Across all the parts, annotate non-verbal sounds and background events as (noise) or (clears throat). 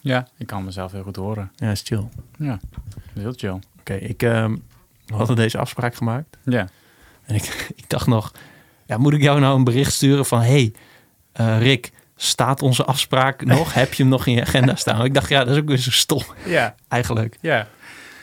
Ja, ik kan mezelf heel goed horen. Ja, is chill. Ja, heel chill. Oké, ik ehm, we hadden deze afspraak gemaakt. Ja. En ik, (laughs) ik dacht nog, ja, moet ik jou nou een bericht sturen van... hey, eh, Rick, staat onze afspraak (laughs) nog? Heb je hem nog in je agenda staan? Ik dacht, ja, dat is ook weer zo stom Ja, (laughs) eigenlijk. ja.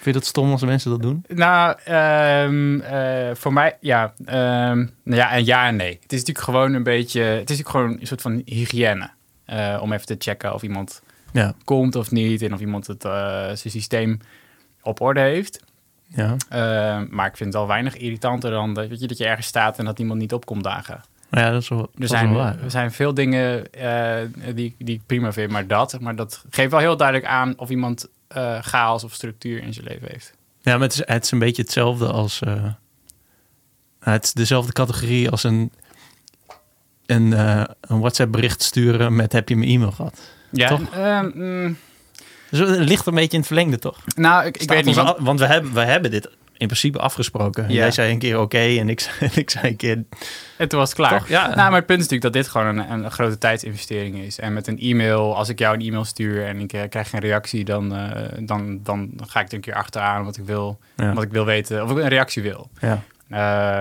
Vind je dat stom als mensen dat doen? Nou, ehm, eh, voor mij, ja. ehm, nou ja, en ja en nee. Het is natuurlijk gewoon een beetje... Het is natuurlijk gewoon een soort van hygiëne. eh, om even te checken of iemand Ja. komt of niet. En of iemand het, eh, zijn systeem op orde heeft. Ja. Ehm, maar ik vind het wel weinig irritanter dan dat, weet je, dat je ergens staat en dat iemand niet op komt dagen. Ja, dat is wel, Er zijn, wel waar. er zijn veel dingen eh, die, die ik prima vind, maar dat, maar dat geeft wel heel duidelijk aan of iemand eh, chaos of structuur in zijn leven heeft. Ja, maar het is, het is een beetje hetzelfde als... eh, het is dezelfde categorie als een, een, eh, een WhatsApp bericht sturen met heb je mijn e-mail gehad. Ja, Toch? Dus het ligt een beetje in het verlengde, toch? nou, ik, ik weet niet. Want, we hebben, we hebben dit in principe afgesproken. Ja. Jij zei een keer oké en ik, (laughs) zei- en ik zei een keer... en toen was het klaar. Toch? Ja. Nou, maar het punt is natuurlijk dat dit gewoon een, een grote tijdsinvestering is. En met een e-mail, als ik jou een e-mail stuur en ik eh, krijg geen reactie, dan, eh, dan, dan ga ik er een keer achteraan wat ik wil, Ja. wat ik wil weten, of ik een reactie wil. Ja. Eh,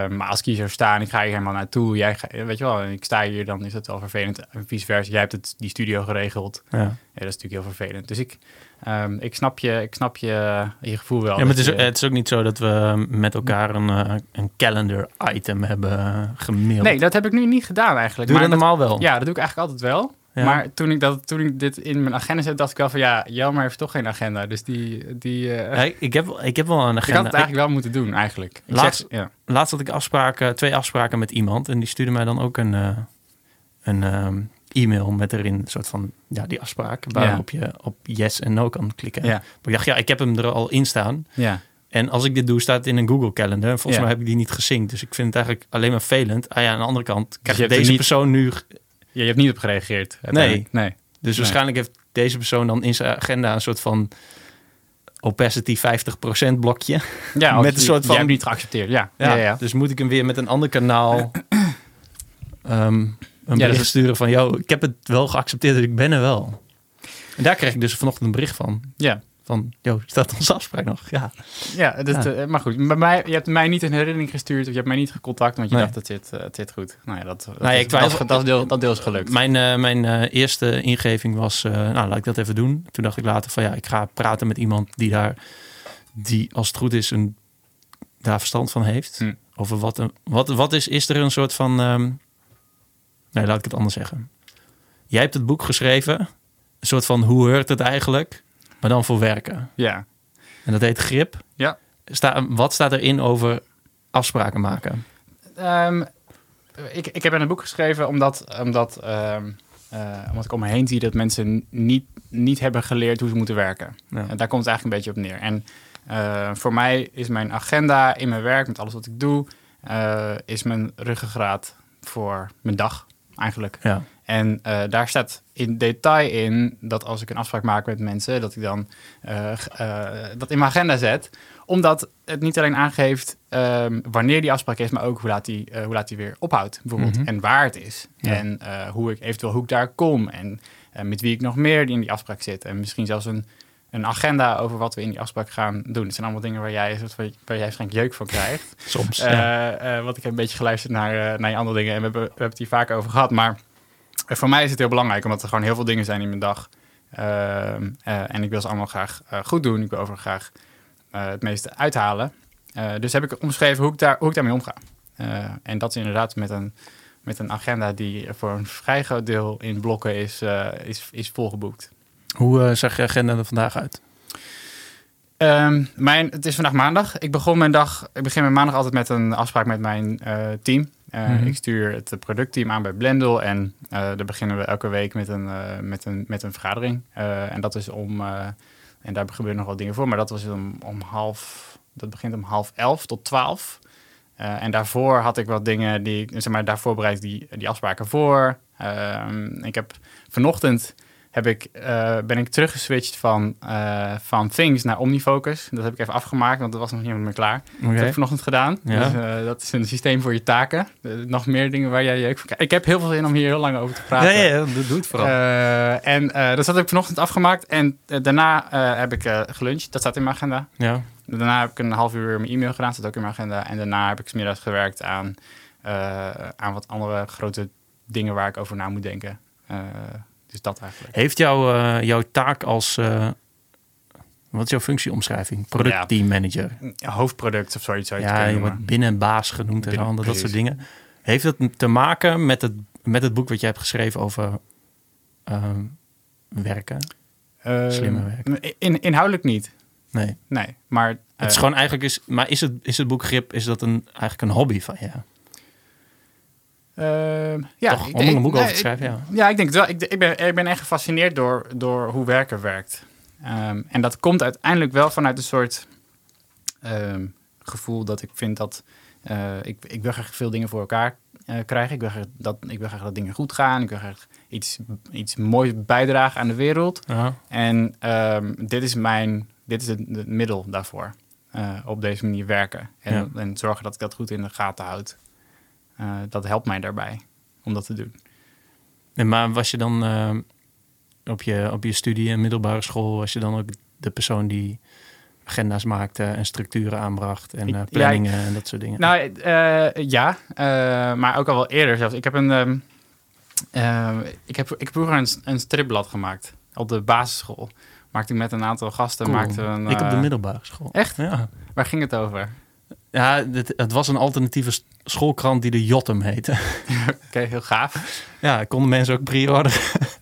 maar als ik hier zou staan, ik ga hier helemaal naartoe, jij ga, weet je wel, ik sta hier, dan is het wel vervelend. En vice versa, jij hebt het, die studio geregeld. Ja. Ja, dat is natuurlijk heel vervelend. Dus ik, ehm, ik, snap, je, ik snap je, je gevoel wel. Ja, maar het is, dat je- het is ook niet zo dat we met elkaar een, eh, een calendar item hebben eh, gemaild. nee, dat heb ik nu niet gedaan eigenlijk. Doe je maar dat normaal wel? Ja, dat doe ik eigenlijk altijd wel. Ja. Maar toen ik, dat, toen ik dit in mijn agenda zette, dacht ik wel van ja, Jelmer heeft toch geen agenda. Dus die, die eh, Ja, ik- ik, heb, ik heb wel een ik agenda. had het eigenlijk wel moeten doen eigenlijk. Ik Laatst- zeg, ja. Ik- laatst had ik afspraken, twee afspraken met iemand. En die stuurde mij dan ook een, eh, een ehm, e-mail met erin een soort van ja, die afspraak. Waarop je op yes en no kan klikken. Ja. Maar ik dacht, ja, ik heb hem er al in staan. Ja. En als ik dit doe, staat het in een Google Calendar. En volgens mij heb ik die niet gesynct. Dus ik vind het eigenlijk alleen maar vervelend. Ah ja, aan de andere kant krijgt je hebt er deze niet- persoon nu... Ja, je hebt niet op gereageerd. uiteindelijk. Nee. Dus waarschijnlijk heeft deze persoon dan in zijn agenda een soort van opacity 50% blokje. Ja, (laughs) Met een soort van- Jij hebt niet geaccepteerd, ja. Ja, ja, ja. Dus moet ik hem weer met een ander kanaal (clears throat) ehm, een dat bericht is- sturen van... Yo, ik heb het wel geaccepteerd, dus ik ben er wel. En daar kreeg ik dus vanochtend een bericht van. ja. Van, yo, staat onze afspraak nog? Ja. Ja, dat, Ja. eh, maar goed. Bij mij, je hebt mij niet een herinnering gestuurd of je hebt mij niet gecontact, want je Nee. dacht dat zit, eh, het zit goed. Nou ja, dat, dat, is- twijfel- dat, deel, dat deel is gelukt. Mijn, eh, mijn eh, eerste ingeving was, eh, nou, laat ik dat even doen. Toen dacht ik later van, ja, ik ga praten met iemand die daar... die, als het goed is, een, daar verstand van heeft. Hm. Over wat, een, wat, wat is, is er een soort van... ehm, nee, laat ik het anders zeggen. Jij hebt het boek geschreven. Een soort van, hoe hoort het eigenlijk? Maar dan voor werken. Ja. En dat heet Grip. Ja. Sta, wat staat erin over afspraken maken? Ehm, ik, ik heb een boek geschreven omdat, omdat, ehm, eh, omdat ik om me heen zie dat mensen niet, niet hebben geleerd hoe ze moeten werken. Ja. En daar komt het eigenlijk een beetje op neer. En eh, voor mij is mijn agenda in mijn werk, met alles wat ik doe, eh, is mijn ruggengraat voor mijn dag eigenlijk. Ja. En eh, daar staat in detail in dat als ik een afspraak maak met mensen, dat ik dan eh, eh, dat in mijn agenda zet. Omdat het niet alleen aangeeft ehm, wanneer die afspraak is, maar ook hoe laat die, hoe laat die weer ophoudt, bijvoorbeeld. Mhm. En waar het is. Ja. En hoe ik eventueel hoe ik daar kom. En met wie ik nog meer in die afspraak zit. En misschien zelfs een, een agenda over wat we in die afspraak gaan doen. Het zijn allemaal dingen waar jij, waar jij waarschijnlijk jeuk van krijgt. (laughs) Soms. Ja. want ik heb een beetje geluisterd naar, naar je andere dingen. En we hebben, we hebben het hier vaak over gehad. Maar eh, voor mij is het heel belangrijk. Omdat er gewoon heel veel dingen zijn in mijn dag. Ehm, eh, en ik wil ze allemaal graag eh, goed doen. Ik wil over graag eh, het meeste uithalen. Eh, dus heb ik omschreven hoe ik, daar, hoe ik daarmee omga. Eh, en dat is inderdaad met een, met een agenda die voor een vrij groot deel in blokken is, eh, is, is volgeboekt. Hoe eh, zag je agenda er vandaag uit? Ehm, mijn, het is vandaag maandag. Ik begon mijn dag. Ik begin mijn maandag altijd met een afspraak met mijn eh, team. Eh, Mhm. Ik stuur het productteam aan bij Blendel. En eh daar beginnen we elke week met een, eh, met een, met een vergadering. En dat is om. en daar gebeuren nog wat dingen voor. Maar dat was om, om half. Dat begint om half elf tot twaalf. En daarvoor had ik wat dingen die. Zeg maar, daarvoor bereid ik die, die afspraken voor. Ehm, ik heb vanochtend heb ik, eh, ben ik teruggeswitcht van, eh, van Things naar Omnifocus. Dat heb ik even afgemaakt, want dat was nog niet helemaal klaar. Dat heb ik vanochtend gedaan. Ja. Dus, eh, dat is een systeem voor je taken. Nog meer dingen waar jij krijgt. Ik heb heel veel zin om hier heel lang over te praten. Ja, ja, ja, doe, doe het vooral. En dus dat heb ik vanochtend afgemaakt. En daarna heb ik geluncht. Dat staat in mijn agenda. ja. Daarna heb ik een half uur mijn e-mail gedaan. Dat staat ook in mijn agenda. En daarna heb ik 's middags gewerkt aan, aan wat andere grote dingen waar ik over na moet denken. Eh, dus dat eigenlijk. Heeft jouw, eh, jouw taak als... eh, wat is jouw functieomschrijving? Productteammanager. Hoofdproduct of zoiets. zou je het Ja, je wordt binnenbaas genoemd en andere, dat soort dingen. Heeft het te maken met het, met het boek wat jij hebt geschreven over ehm, werken? Eh, slimmer werken. In, inhoudelijk niet. Nee. Nee, maar... Het eh, is gewoon eigenlijk... Is, maar is het, is het boek Grip, is dat een, eigenlijk een hobby van je? Ehm, ja, Toch, ik om een boek nee, over te ik- schrijven, ja. Ja, ik denk het wel. Ik, ik, ben, ik ben echt gefascineerd door, door hoe werken werkt. Ehm, en dat komt uiteindelijk wel vanuit een soort ehm, gevoel dat ik vind dat... eh, ik, ik wil graag veel dingen voor elkaar eh, krijgen. Ik wil, graag dat, ik wil graag dat dingen goed gaan. Ik wil graag iets, iets moois bijdragen aan de wereld. En dit is mijn... Dit is het, het middel daarvoor. Eh, op deze manier werken. En, Ja. en zorgen dat ik dat goed in de gaten houd. Eh, dat helpt mij daarbij om dat te doen. En maar was je dan ehm, op, je, op je studie en middelbare school... was je dan ook de persoon die agenda's maakte en structuren aanbracht... en eh, ja, planningen en dat soort dingen? Nou eh, ja, eh, maar ook al wel eerder zelfs. Ik heb een, ehm, eh, ik heb, ik heb vroeger een, een stripblad gemaakt op de basisschool. Maakte ik met een aantal gasten. Cool. Maakte een, ik op de eh, middelbare school. Echt? Ja. Waar ging het over? Ja, het, het was een alternatieve schoolkrant die de Jotem heette. (laughs) Oké, heel gaaf. Ja, konden mensen ook pre-orderen.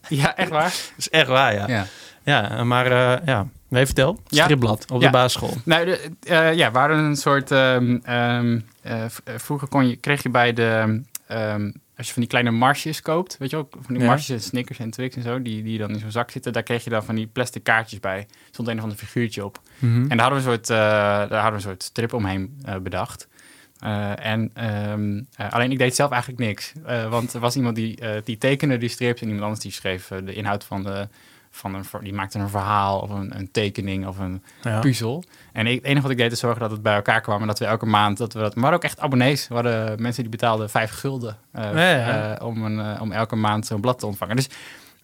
Ja, echt waar? (laughs) Dat is echt waar, ja. Ja. Ja, maar eh ja, nee, vertel. Ja. Stripblad op Ja. de basisschool. Nou, de, eh, ja, we hadden een soort. ehm, ehm, eh, vroeger kon je, kreeg je bij de. ehm, als je van die kleine marsjes koopt, weet je wel, van die Ja. marsjes en Snickers en Twix en zo, die, die dan in zo'n zak zitten, daar kreeg je dan van die plastic kaartjes bij. Stond een of ander figuurtje op. Mhm. En daar hadden we een soort, daar hadden we een soort strip omheen bedacht. Eh, en ehm, eh, alleen ik deed zelf eigenlijk niks. Eh, want er was iemand die, die tekende die strips en iemand anders die schreef de inhoud van de. Van een, die maakte een verhaal of een, een tekening of een Ja. puzzel. En ik, het enige wat ik deed is zorgen dat het bij elkaar kwam. En dat we elke maand, dat we dat... Maar ook echt abonnees. We hadden mensen die betaalden vijf gulden Ja, ja. om, een, om elke maand zo'n blad te ontvangen. Dus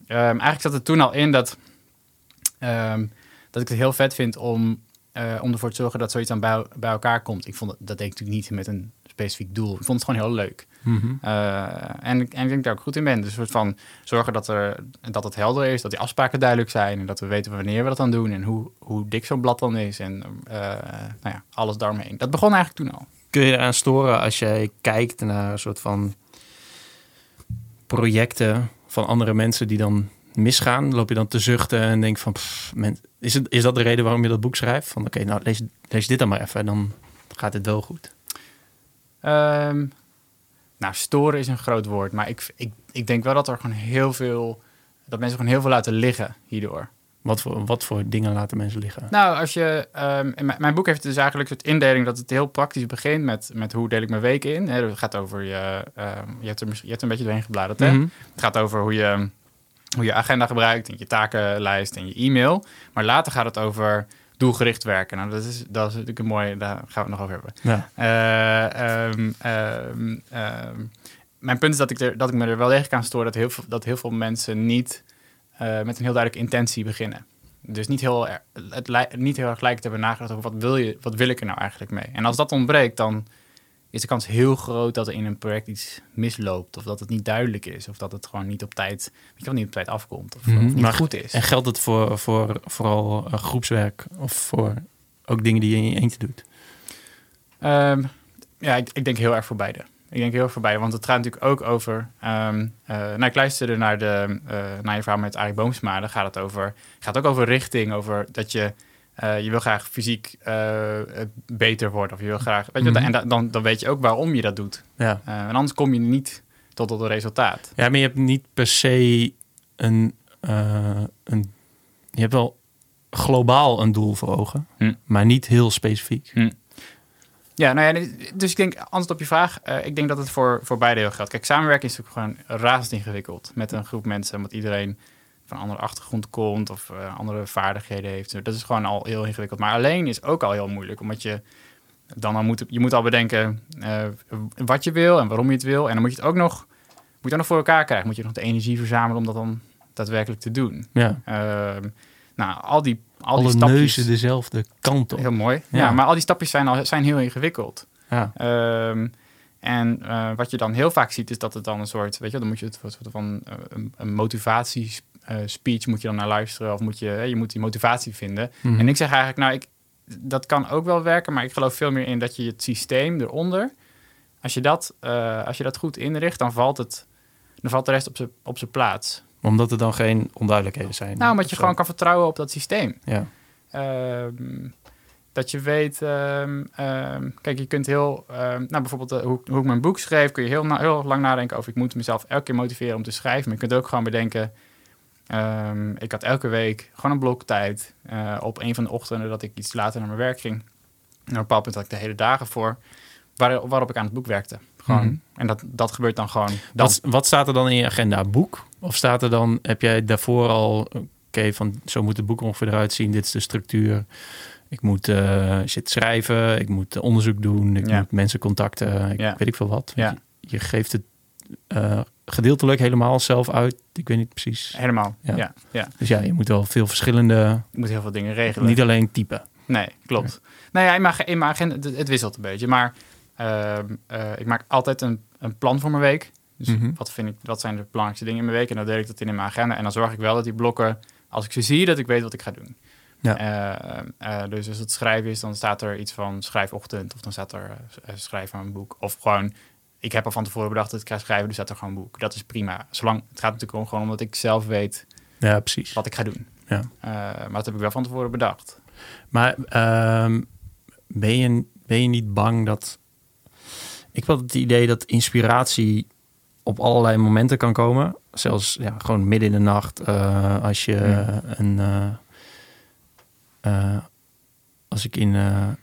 ehm, eigenlijk zat het toen al in dat, ehm, dat ik het heel vet vind om, eh, om ervoor te zorgen dat zoiets dan bij, bij elkaar komt. Ik vond het, dat deed ik natuurlijk niet met een specifiek doel. Ik vond het gewoon heel leuk. Mhm. Eh, en, ik- en ik denk dat ik daar ook goed in ben. Dus een soort van zorgen dat, er, dat het helder is, dat die afspraken duidelijk zijn en dat we weten wanneer we dat dan doen en hoe, hoe dik zo'n blad dan is en eh, nou ja, alles daaromheen. Dat begon eigenlijk toen al. Kun je eraan storen als jij kijkt naar een soort van projecten van andere mensen die dan misgaan? Loop je dan te zuchten en denk van, pff, men, is, het, is dat de reden waarom je dat boek schrijft? Van oké, nou lees, lees dit dan maar even, dan gaat het wel goed. Ehm, nou, storen is een groot woord, maar ik, ik, ik denk wel dat er gewoon heel veel, dat mensen gewoon heel veel laten liggen hierdoor. Wat voor, wat voor dingen laten mensen liggen? Nou, als je. ehm, in mijn, mijn boek heeft dus eigenlijk soort indeling dat het heel praktisch begint met, met hoe deel ik mijn weken in. Het gaat over je. ehm, je, hebt er, je hebt er een beetje doorheen gebladerd. Hè? Mhm. Het gaat over hoe je, hoe je agenda gebruikt en je takenlijst en je e-mail. Maar later gaat het over doelgericht werken. Nou, dat is, dat is natuurlijk een mooie. Daar gaan we het nog over hebben. Ja. Eh, ehm, ehm, ehm, mijn punt is dat ik, er, dat ik me er wel degelijk aan stoor dat heel veel, dat heel veel mensen niet eh, met een heel duidelijke intentie beginnen. Dus niet heel, het, niet heel erg lijkt te hebben nagedacht over wat wil, je, wat wil ik er nou eigenlijk mee. En als dat ontbreekt, dan is de kans heel groot dat er in een project iets misloopt. Of dat het niet duidelijk is. Of dat het gewoon niet op tijd, weet je niet op tijd afkomt. Of, Mhm, of niet maar- goed is. En geldt het voor, voor vooral eh, groepswerk of voor ook dingen die je in je eentje doet? Ehm, ja, ik, ik denk heel erg voor beide. Ik denk heel erg voor beide, want het gaat natuurlijk ook over... ehm eh, nou, ik luisterde naar, de, eh, naar je verhaal met Arie Boomsma. Daar gaat het over, gaat ook over richting, over dat je... eh, je wil graag fysiek eh, beter worden. Of je wil graag... Weet je, Mhm. En da- dan, dan weet je ook waarom je dat doet. Ja. Eh, en anders kom je niet tot een resultaat. ja, maar je hebt niet per se een, een... Je hebt wel globaal een doel voor ogen, Hm. maar niet heel specifiek. Ja, nou ja, dus ik denk, antwoord op je vraag, ik denk dat het voor, voor beide heel geldt. Kijk, samenwerken is natuurlijk gewoon razend ingewikkeld met een groep mensen, omdat iedereen van een andere achtergrond komt of eh, andere vaardigheden heeft. Dat is gewoon al heel ingewikkeld. Maar alleen is ook al heel moeilijk, omdat je dan al moet, je moet al bedenken eh, wat je wil en waarom je het wil. En dan moet je het ook nog, moet je nog voor elkaar krijgen. Moet je nog de energie verzamelen om dat dan daadwerkelijk te doen. Ja. Ehm, nou, al die, al Alle die stapjes... neuzen dezelfde kant op. Heel mooi. Ja. Ja. maar al die stapjes zijn, al, zijn heel ingewikkeld. Ja. Ehm, en eh, wat je dan heel vaak ziet, is dat het dan een soort, weet je, dan moet je het soort van een, een motivatie eh, speech moet je dan naar luisteren of moet je, je moet die motivatie vinden. Mhm. En ik zeg eigenlijk, nou, ik, dat kan ook wel werken, maar ik geloof veel meer in dat je het systeem eronder, als je dat, eh, als je dat goed inricht, dan valt het, dan valt de rest op zijn op zijn plaats. Omdat er dan geen onduidelijkheden zijn. Nou, omdat je Zo. gewoon kan vertrouwen op dat systeem. Ja. Ehm, dat je weet, ehm, ehm, kijk, je kunt heel, nou bijvoorbeeld eh, hoe, hoe ik mijn boek schreef, kun je heel, na- heel lang nadenken over, ik moet mezelf elke keer motiveren om te schrijven. Maar je kunt ook gewoon bedenken, ehm, ik had elke week gewoon een blok tijd eh, op een van de ochtenden dat ik iets later naar mijn werk ging. En op een bepaald punt had ik de hele dagen voor, waar, waarop ik aan het boek werkte. Gewoon. Mhm. En dat, dat gebeurt dan gewoon. Dan. Wat, wat staat er dan in je agenda? Boek? Of staat er dan, heb jij daarvoor al, oké, van zo moet het boek ongeveer eruit zien, dit is de structuur. Ik moet eh, zitten schrijven, ik moet onderzoek doen, ik Ja. moet mensen contacten, ik Ja. weet ik veel wat. Ja. Je, je geeft het eh, gedeeltelijk helemaal zelf uit. Ik weet niet precies. Helemaal, Ja. ja. ja. Dus ja, je moet wel veel verschillende, Je moet heel veel dingen regelen. niet alleen typen. Nee, klopt. Nou ja, in mijn, in mijn agenda, het, het wisselt een beetje. Maar ehm, eh, ik maak altijd een, een plan voor mijn week. Dus Mhm. wat, vind ik, wat zijn de belangrijkste dingen in mijn week? En dan deel ik dat in in mijn agenda. En dan zorg ik wel dat die blokken, als ik ze zie, dat ik weet wat ik ga doen. Ja. Eh, eh, dus als het schrijven is, dan staat er iets van schrijfochtend. Of dan staat er schrijven aan een boek. Of gewoon, ik heb al van tevoren bedacht dat ik ga schrijven. Dus staat er gewoon een boek. Dat is prima. Zolang, het gaat natuurlijk om, gewoon omdat ik zelf weet Ja, precies. wat ik ga doen. Ja. Eh, maar dat heb ik wel van tevoren bedacht. Maar ehm, ben, je, ben je niet bang dat... Ik had het idee dat inspiratie op allerlei momenten kan komen. Zelfs ja, gewoon midden in de nacht. eh, als je Ja. een... eh, als ik in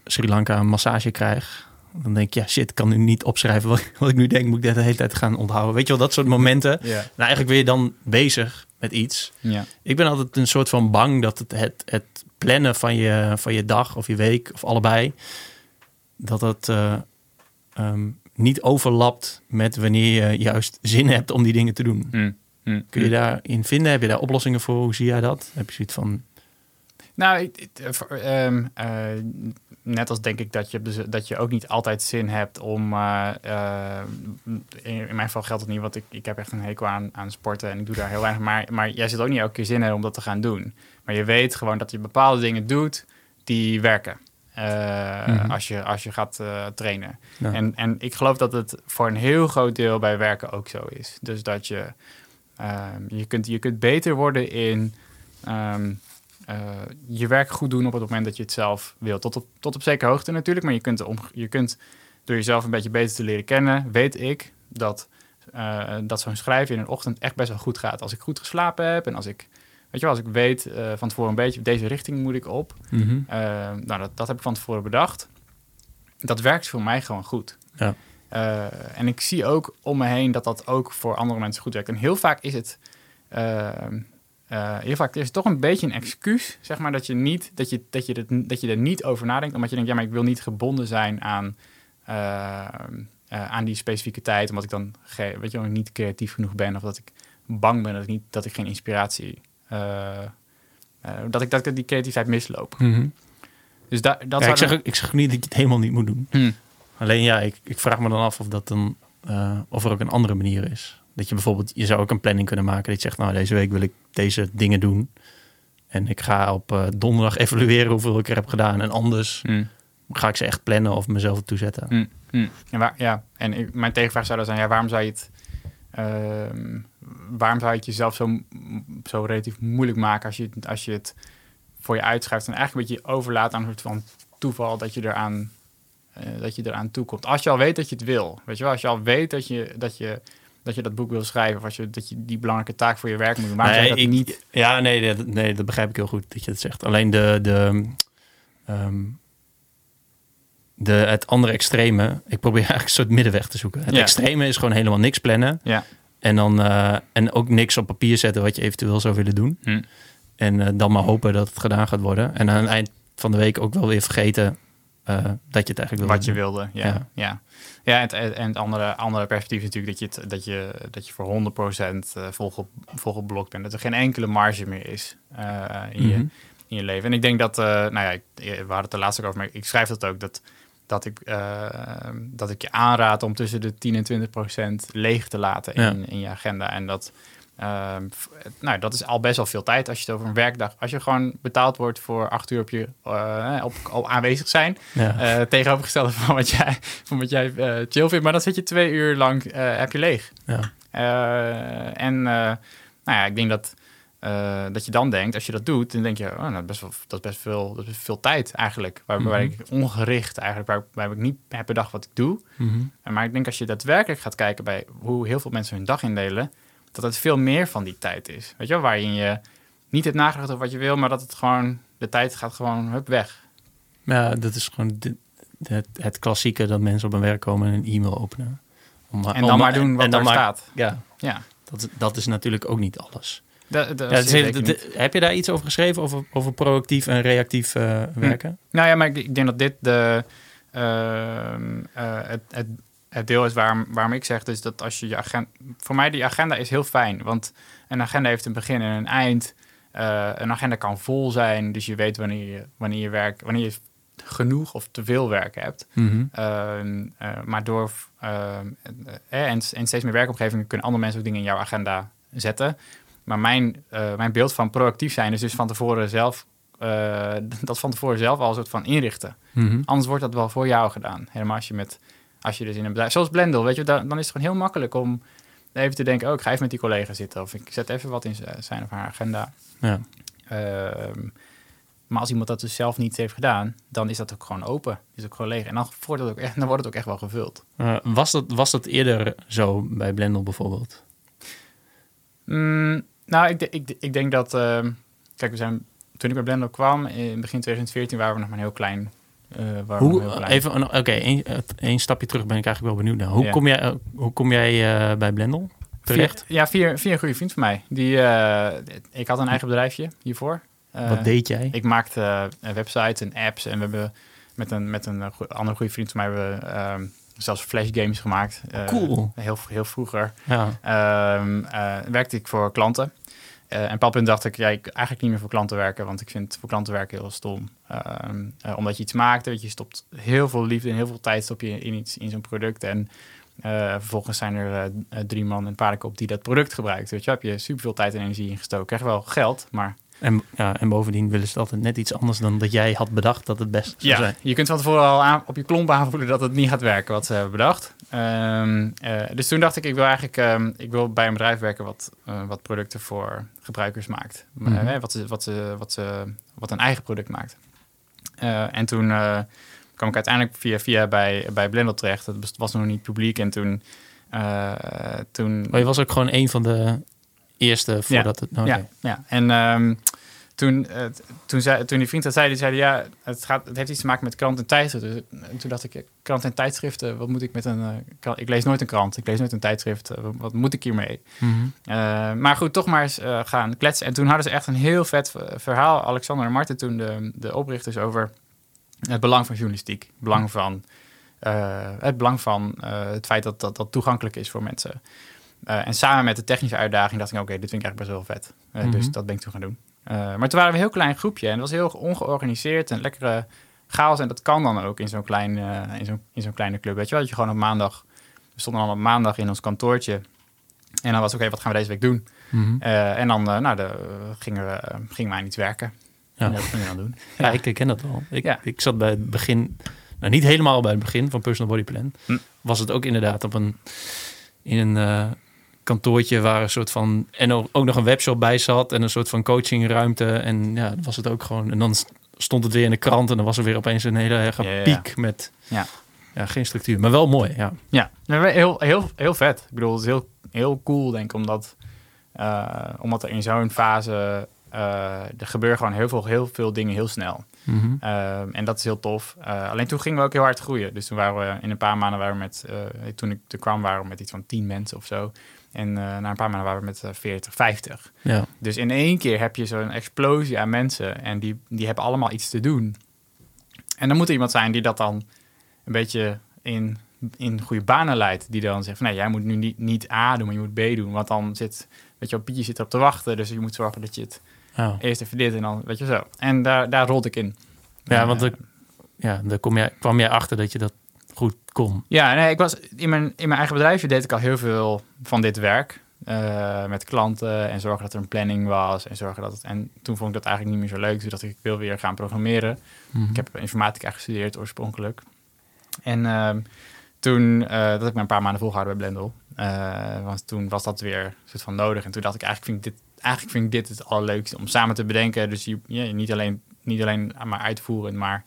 Sri Lanka een massage krijg... Dan denk ik, ja shit, ik kan nu niet opschrijven wat, wat ik nu denk. Moet ik dat de hele tijd gaan onthouden. Weet je wel, dat soort momenten. Ja. Nou, eigenlijk ben je dan bezig met iets. Ja. Ik ben altijd een soort van bang dat het, het, het plannen van je, van je dag of je week of allebei, dat het eh, ehm, niet overlapt met wanneer je juist zin hebt om die dingen te doen. Hm. Hm. Kun je daarin vinden? Heb je daar oplossingen voor? Hoe zie jij dat? Heb je zoiets van, Nou, ik- eh, ehm, eh, net als denk ik dat je, dat je ook niet altijd zin hebt om. eh, in, in mijn geval geldt het niet, want ik, ik heb echt een hekel aan, aan sporten en ik doe daar heel weinig. Maar, maar jij zit ook niet elke keer zin hebben om dat te gaan doen. Maar je weet gewoon dat je bepaalde dingen doet die werken. Mhm. als, je, als je gaat trainen. Ja. En, en ik geloof dat het voor een heel groot deel bij werken ook zo is. Dus dat je, ehm, je, kunt, je kunt beter worden in ehm, eh, je werk goed doen op het moment dat je het zelf wil. Tot op, tot op zekere hoogte natuurlijk, maar je kunt, om, je kunt door jezelf een beetje beter te leren kennen, weet ik dat, eh, dat zo'n schrijven in een ochtend echt best wel goed gaat. Als ik goed geslapen heb en als ik, weet je wel, als ik weet eh, van tevoren een beetje, deze richting moet ik op. Mhm. Nou, dat, dat heb ik van tevoren bedacht. Dat werkt voor mij gewoon goed. Ja. En ik zie ook om me heen dat dat ook voor andere mensen goed werkt. En heel vaak is het, eh, heel vaak is het toch een beetje een excuus, zeg maar, dat je, niet, dat, je, dat, je dat je er niet over nadenkt. Omdat je denkt, ja, maar ik wil niet gebonden zijn aan, eh, eh, aan die specifieke tijd. Omdat ik dan weet je, niet creatief genoeg ben. Of dat ik bang ben dat ik, niet, dat ik geen inspiratie... eh, dat, ik, dat ik die creativiteit misloop. Mhm. Dus da, dat Ja, ik, zeg, ik zeg niet dat je het helemaal niet moet doen. Hm. Alleen ja, ik, ik vraag me dan af of, dat dan, of er ook een andere manier is. Dat je bijvoorbeeld, je zou ook een planning kunnen maken. Dat je zegt, nou deze week wil ik deze dingen doen. En ik ga op eh, donderdag (laughs) evalueren hoeveel ik er heb gedaan. En anders Hm. ga ik ze echt plannen of mezelf ertoe zetten. Hm. Hm. En, waar, ja. en ik- mijn tegenvraag zou dan zijn, ja, waarom zou je het... ehm, waarom zou je het jezelf zo, zo relatief moeilijk maken als je, het- als je het voor je uitschrijft en eigenlijk een beetje overlaat aan soort van toeval dat je eraan, eh, dat je eraan toekomt. Als je al weet dat je het wil, weet je wel, als je al weet dat je dat, je, dat, je dat boek wil schrijven of als je, dat je die belangrijke taak voor je werk moet je dat ik, niet... Ja, nee, dat, nee, dat begrijp ik heel goed dat je het zegt. Alleen de, de, ehm, de, het andere extreme, ik probeer (laughs) eigenlijk een soort middenweg te zoeken. Het Ja. extreme is gewoon helemaal niks plannen. Ja, En, dan, eh, en ook niks op papier zetten wat je eventueel zou willen doen. Hm. En eh, dan maar hopen dat het gedaan gaat worden. En aan het eind van de week ook wel weer vergeten eh, dat je het eigenlijk wil Wat je wilde, ja. Ja. Ja, ja. en het, en het andere, andere perspectief is natuurlijk dat je, het, dat je, dat je voor 100% eh, volge, volgeblokt bent. Dat er geen enkele marge meer is eh, in, je, Mhm. in je leven. En ik denk dat, eh, nou ja, ik, we hadden het er laatst ook over, maar ik schrijf dat ook, dat, dat, ik, dat ik je aanraad om tussen de 10 en 20% leeg te laten in, Ja. in je agenda. En dat, ehm, nou, dat is al best wel veel tijd als je het over een werkdag, als je gewoon betaald wordt voor acht uur op je eh, op, op aanwezig zijn, Ja. eh tegenovergestelde van wat jij, van wat jij eh, chill vindt. Maar dan zit je twee uur lang, heb je leeg. Ja. En nou ja, ik denk dat, dat je dan denkt, als je dat doet, dan denk je, oh, nou, best wel, dat, is best veel, dat is veel tijd eigenlijk. Waar, waar Mhm. ik ongericht eigenlijk, waar, waar ik niet heb bedacht wat ik doe. Mhm. Maar ik denk als je daadwerkelijk gaat kijken bij hoe heel veel mensen hun dag indelen, dat het veel meer van die tijd is. Weet je wel, waarin je niet hebt nagedacht over wat je wil, maar dat het gewoon, de tijd gaat gewoon hup weg. Ja, dat is gewoon de- het, het klassieke dat mensen op een werk komen en een e-mail openen. Om, En dan maar doen wat er maar- staat. Ja, Ja. dat, dat is natuurlijk ook niet alles. Ja, de- de- heb je daar iets over geschreven, over, over proactief en reactief eh, werken? Nou ja, maar ik, ik denk dat dit de, ehm, eh, het, het, het deel is waarom, waarom ik zeg dus dat als je je agenda... Voor mij die agenda is heel fijn, want een agenda heeft een begin en een eind. Eh, een agenda kan vol zijn, dus je weet wanneer je, wanneer je werk, wanneer je genoeg of te veel werk hebt. Mhm. Ehm, eh, maar door ehm, eh, en, en steeds meer werkomgevingen kunnen andere mensen ook dingen in jouw agenda zetten. Maar mijn, mijn beeld van proactief zijn is dus van tevoren zelf (laughs) dat van tevoren zelf al een soort van inrichten. Mhm. Anders wordt dat wel voor jou gedaan. Helemaal als je met als je dus in een bedrijf, zoals Blendel, weet je, dan, dan is het gewoon heel makkelijk om even te denken, oh, ik ga even met die collega zitten of ik zet even wat in zijn of haar agenda. Ja. Ehm, maar als iemand dat dus zelf niet heeft gedaan, dan is dat ook gewoon open. Is ook gewoon leeg. En dan wordt het ook echt, dan wordt het ook echt wel gevuld. Eh, was, dat, was dat eerder zo bij Blendel bijvoorbeeld? Mm, nou, ik, ik, ik denk dat... ehm, kijk, we zijn, toen ik bij Blender kwam, in begin 2014, waren we nog maar een heel klein... Hoe, klein. even, oké, één één stapje terug ben ik eigenlijk wel benieuwd naar. Hoe Ja. kom jij, eh, hoe kom jij eh, bij Blendel terecht? Via, ja, via, via een goede vriend van mij. Die, ik had een eigen bedrijfje hiervoor. Wat deed jij? Ik maakte websites en apps en we hebben met een, met een andere goede vriend van mij hebben we, ehm, zelfs flash games gemaakt. Eh, Cool. Heel, heel vroeger. ja. Ehm, eh, werkte ik voor klanten. Eh, en op bepaald punt dacht ik, ja, ik eigenlijk niet meer voor klanten werken, want ik vind voor klanten werken heel stom. Ehm, eh, omdat je iets maakt, weet je, stopt heel veel liefde en heel veel tijd stop je in iets, in zo'n product. En eh, vervolgens zijn er drie man en paardenkop die dat product gebruikt. Weet je, heb je superveel tijd en energie ingestoken. Krijg wel geld, maar En, ja, en bovendien willen ze altijd net iets anders dan dat jij had bedacht dat het best zou ja, zijn. je kunt van tevoren al aan, op je klomp aanvoelen dat het niet gaat werken wat ze hebben bedacht. Ehm, eh, dus toen dacht ik, ik wil eigenlijk ehm, ik wil bij een bedrijf werken wat, wat producten voor gebruikers maakt. Mhm. Wat, ze, wat, ze, wat, ze, wat een eigen product maakt. Eh, en toen eh, kwam ik uiteindelijk via, via bij, bij Blendel terecht. Dat was nog niet publiek. En toen... eh, toen Maar je was ook gewoon een van de eerste voordat het... oké. ja, ja. En ehm, toen, eh, toen, zei, toen die vriend dat zei, die zei ja, het, gaat, het heeft iets te maken met krant en tijdschriften. Dus, en toen dacht ik, ja, krant en tijdschriften, wat moet ik met een... eh, krant? ik lees nooit een krant, ik lees nooit een tijdschrift. eh, wat, moet ik hiermee? Eh, maar goed, toch maar eens eh, gaan kletsen. En toen hadden ze echt een heel vet verhaal. Alexander en Marten, toen de, de oprichters, over het belang van journalistiek. Het belang van, eh, het, belang van eh, het feit dat, dat dat toegankelijk is voor mensen. Eh, en samen met de technische uitdaging dacht ik, oké, dit vind ik eigenlijk best wel vet. Eh, Mhm. Dus dat ben ik toen gaan doen. Eh, maar toen waren we een heel klein groepje en het was heel ongeorganiseerd en lekkere chaos. En dat kan dan ook in zo'n klein, eh, in zo'n, in zo'n kleine club. Weet je wel, dat je gewoon op maandag... We stonden allemaal op maandag in ons kantoortje. En dan was oké, wat gaan we deze week doen? Mhm. Eh, en dan nou, de, gingen, we, gingen we aan iets werken. Ja. En dat gingen we dan doen. (laughs) Ja, ik ken dat wel. Ik, Ja. ik zat bij het begin, nou niet helemaal bij het begin van Personal Body Plan. Hm. Was het ook inderdaad op een, in een kantoortje waar een soort van, en ook nog een webshop bij zat en een soort van coachingruimte. En ja, dat was het ook gewoon. En dan stond het weer in de krant en dan was er weer opeens een hele erge Ja, ja, ja. piek met, Ja. ja, geen structuur. Maar wel mooi, ja. Ja, heel, heel, heel vet. Ik bedoel, het is heel, heel cool, denk ik, omdat, eh, omdat er in zo'n fase... eh, er gebeuren gewoon heel veel, heel veel dingen heel snel. Mhm. Ehm, en dat is heel tof. Eh, alleen toen gingen we ook heel hard groeien. Dus toen waren we in een paar maanden waren we met, eh, toen ik er kwam, waren we met iets van tien mensen of zo. En eh, na een paar maanden waren we met eh, 40, 50. Ja. Dus in één keer heb je zo'n explosie aan mensen en die, die hebben allemaal iets te doen. En dan moet er iemand zijn die dat dan een beetje in, in goede banen leidt. Die dan zegt van nee, jij moet nu niet, niet A doen, maar je moet B doen. Want dan zit, weet je wel, Pietje zit erop te wachten. Dus je moet zorgen dat je het eerst even dit en dan, weet je zo. En daar, daar rolde ik in. Ja, want Eh, ik- Ja, daar kom jij, kwam jij achter dat je dat goed kon. Ja, nee, ik was in mijn, in mijn eigen bedrijfje deed ik al heel veel van dit werk. Eh, met klanten en zorgen dat er een planning was. En, zorgen dat het, en toen vond ik dat eigenlijk niet meer zo leuk. Dus dacht ik, ik wil weer gaan programmeren. Mhm. Ik heb informatica gestudeerd oorspronkelijk. En ehm, toen, eh, dat heb ik maar een paar maanden volgehouden bij Blendel. Eh, want toen was dat weer een soort van nodig. En toen dacht ik, eigenlijk vind ik dit, eigenlijk vind ik dit het allerleukste. Om samen te bedenken. Dus je, ja, niet, alleen, niet alleen maar uitvoeren, maar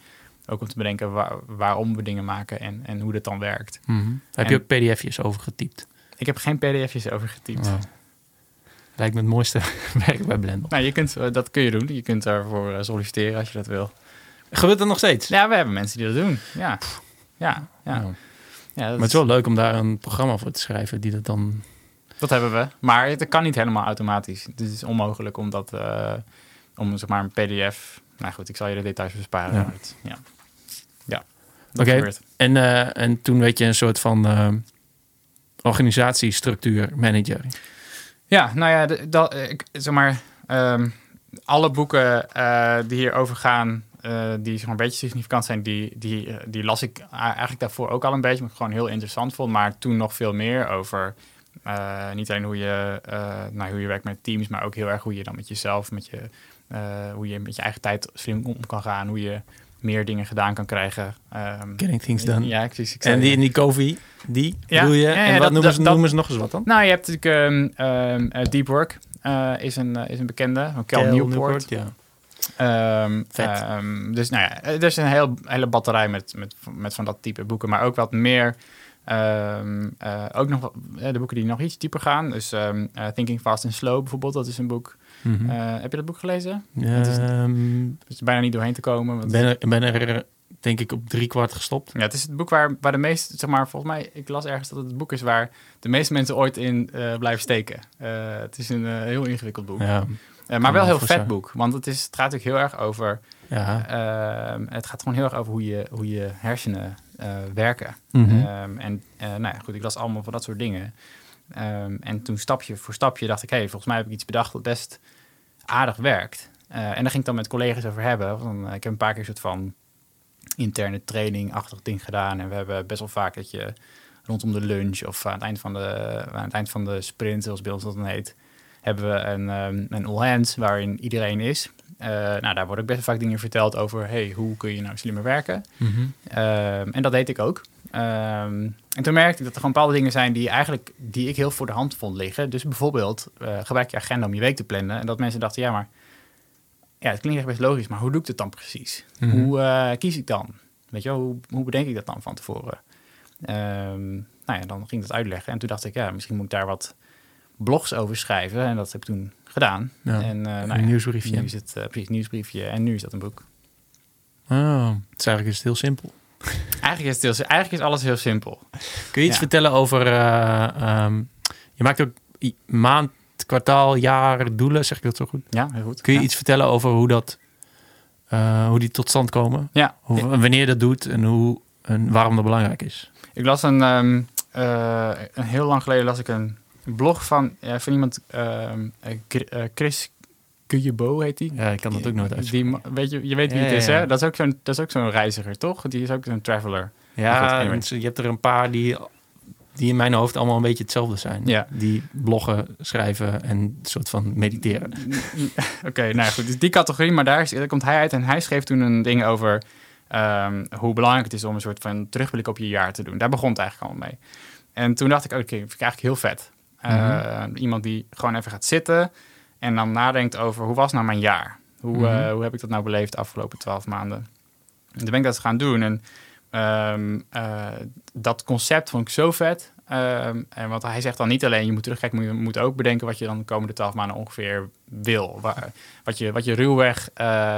ook om te bedenken waar- waarom we dingen maken en, en hoe dat dan werkt. Mhm. Heb En- je ook pdf'jes over getypt? Ik heb geen pdf'jes over getypt. Oh. Lijkt me het mooiste (laughs) werk bij Blendel. Nou, je kunt, eh, dat kun je doen. Je kunt daarvoor eh, solliciteren als je dat wil. Gebeurt dat nog steeds? Ja, we hebben mensen die dat doen. Ja, ja, ja. Ja. Maar het is wel leuk om daar een programma voor te schrijven die dat dan... dat hebben we. Maar het kan niet helemaal automatisch. Het is onmogelijk om dat, eh, om zeg maar een pdf... Nou goed, ik zal je de details besparen. Ja. maar het- Ja, ja. dat Oké. gebeurt. En, eh, en toen werd je een soort van eh, organisatiestructuur manager. Ja, nou ja, dat, eh, ik, zeg maar, ehm, alle boeken die hierover gaan, die zeg maar, een beetje significant zijn, die, die, die las ik eigenlijk daarvoor ook al een beetje, maar ik gewoon heel interessant vond. Maar toen nog veel meer over niet alleen hoe je, nou, hoe je werkt met teams, maar ook heel erg hoe je dan met jezelf, met je, hoe je met je eigen tijd slim om kan gaan, hoe je meer dingen gedaan kan krijgen. Ehm, Getting things done. Ja, precies. Ik zei- En die in die Covey, die Ja, doe je. ja, ja, en wat dat- noemen, ze, dat- noemen ze nog eens wat dan? Nou, je hebt natuurlijk ehm, ehm, eh, Deep Work. eh, is, een, eh, is een bekende, van Cal, Newport. ehm, dus nou ja, er is een heel, hele batterij met, met, met van dat type boeken, maar ook wat meer. Ehm, eh, ook nog eh, de boeken die nog iets dieper gaan. Dus ehm, eh, Thinking Fast and Slow bijvoorbeeld, dat is een boek. Mhm. Heb je dat boek gelezen? het is- Ehm, Er is bijna niet doorheen te komen. want- ben, er, ben er denk ik op drie kwart gestopt. ja, het is het boek waar, waar de meeste, zeg maar, volgens mij, ik las ergens dat het het boek is waar de meeste mensen ooit in blijven steken. Het is een heel ingewikkeld boek. Ja, maar wel heel vet boek, want het, is, het gaat natuurlijk heel erg over ja. Ehm, het gaat gewoon heel erg over hoe je, hoe je hersenen eh, werken. Mhm. Ehm, en eh, nou ja, goed, ik las allemaal van dat soort dingen. Ehm, en toen stapje voor stapje dacht ik, hé, hey, volgens mij heb ik iets bedacht dat best aardig werkt. Eh, en daar ging ik dan met collega's over hebben. Van, ik heb een paar keer een soort van interne training-achtig ding gedaan. En we hebben best wel vaak dat je rondom de lunch of aan het eind van de, aan het eind van de sprint, zoals bij ons dat dan heet, hebben we een, ehm, een all hands waarin iedereen is. Eh, nou, daar worden ook best vaak dingen verteld over, hey, hoe kun je nou slimmer werken? Mhm. Ehm, en dat deed ik ook. Ehm, en toen merkte ik dat er gewoon bepaalde dingen zijn die eigenlijk die ik heel voor de hand vond liggen. Dus bijvoorbeeld eh, gebruik je agenda om je week te plannen. En dat mensen dachten, ja, maar ja, het klinkt echt best logisch, maar hoe doe ik het dan precies? Mhm. Hoe eh, kies ik dan? Weet je wel, hoe, hoe bedenk ik dat dan van tevoren? Ehm, nou ja, dan ging ik dat uitleggen. En toen dacht ik, ja, misschien moet ik daar wat blogs over schrijven. En dat heb ik toen gedaan. Ja, En eh, nou een ja, nieuwsbriefje. nu is het eh, precies nieuwsbriefje. En nu is dat een boek. Oh, het is eigenlijk is het heel simpel. Eigenlijk is, het heel, eigenlijk is alles heel simpel. Kun je iets Ja. vertellen over... eh, ehm, je maakt ook maand, kwartaal, jaar, doelen, zeg ik dat zo goed? Ja, heel goed. Kun je iets vertellen over hoe, dat, hoe die tot stand komen? Ja, Hoe, wanneer je dat doet en, hoe, en waarom dat belangrijk is? ik las een, ehm, eh, een heel lang geleden las ik een blog van, ja, van iemand, ehm, eh, eh, Chris Kujebo heet die. Ja, ik kan dat ook nooit Die, uitspreken. ma- weet je, je weet wie het is, hè? Dat is ook zo'n, dat is ook zo'n reiziger, toch? Die is ook zo'n traveler. Ja, je hebt er een paar die, die in mijn hoofd allemaal een beetje hetzelfde zijn. Ja. Die bloggen, schrijven en een soort van mediteren. (laughs) Oké, nou goed, dus die categorie, maar daar, is, daar komt hij uit en hij schreef toen een ding over ehm, hoe belangrijk het is om een soort van terugblik op je jaar te doen. Daar begon het eigenlijk allemaal mee. En toen dacht ik, oké, vind ik eigenlijk heel vet. Eh, Iemand die gewoon even gaat zitten en dan nadenkt over hoe was nou mijn jaar? Hoe, Mhm. eh, hoe heb ik dat nou beleefd de afgelopen twaalf maanden? En toen ben ik dat gaan doen en ehm, eh, dat concept vond ik zo vet. Ehm, en want hij zegt dan niet alleen je moet terugkijken, maar je moet ook bedenken wat je dan de komende twaalf maanden ongeveer wil. Waar, wat, je, wat je ruwweg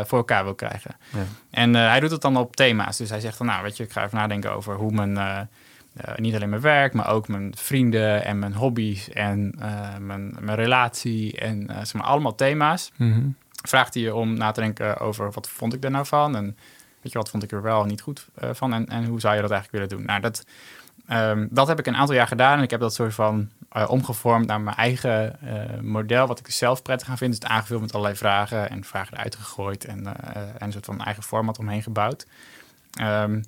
voor elkaar wil krijgen. Ja. En hij doet het dan op thema's. Dus hij zegt dan, nou weet je, ik ga even nadenken over hoe mijn, eh, niet alleen mijn werk, maar ook mijn vrienden en mijn hobby's en eh, mijn, mijn relatie en eh, zeg maar allemaal thema's. Mhm. Vraagt hij je om na te denken over wat vond ik er nou van en weet je wat vond ik er wel niet goed van en, en hoe zou je dat eigenlijk willen doen? Nou, dat, ehm, dat heb ik een aantal jaar gedaan en ik heb dat soort van omgevormd naar mijn eigen model, wat ik zelf prettig aan vind. Dus het aangevuld met allerlei vragen en vragen eruit gegooid en, en een soort van eigen format omheen gebouwd. Ehm,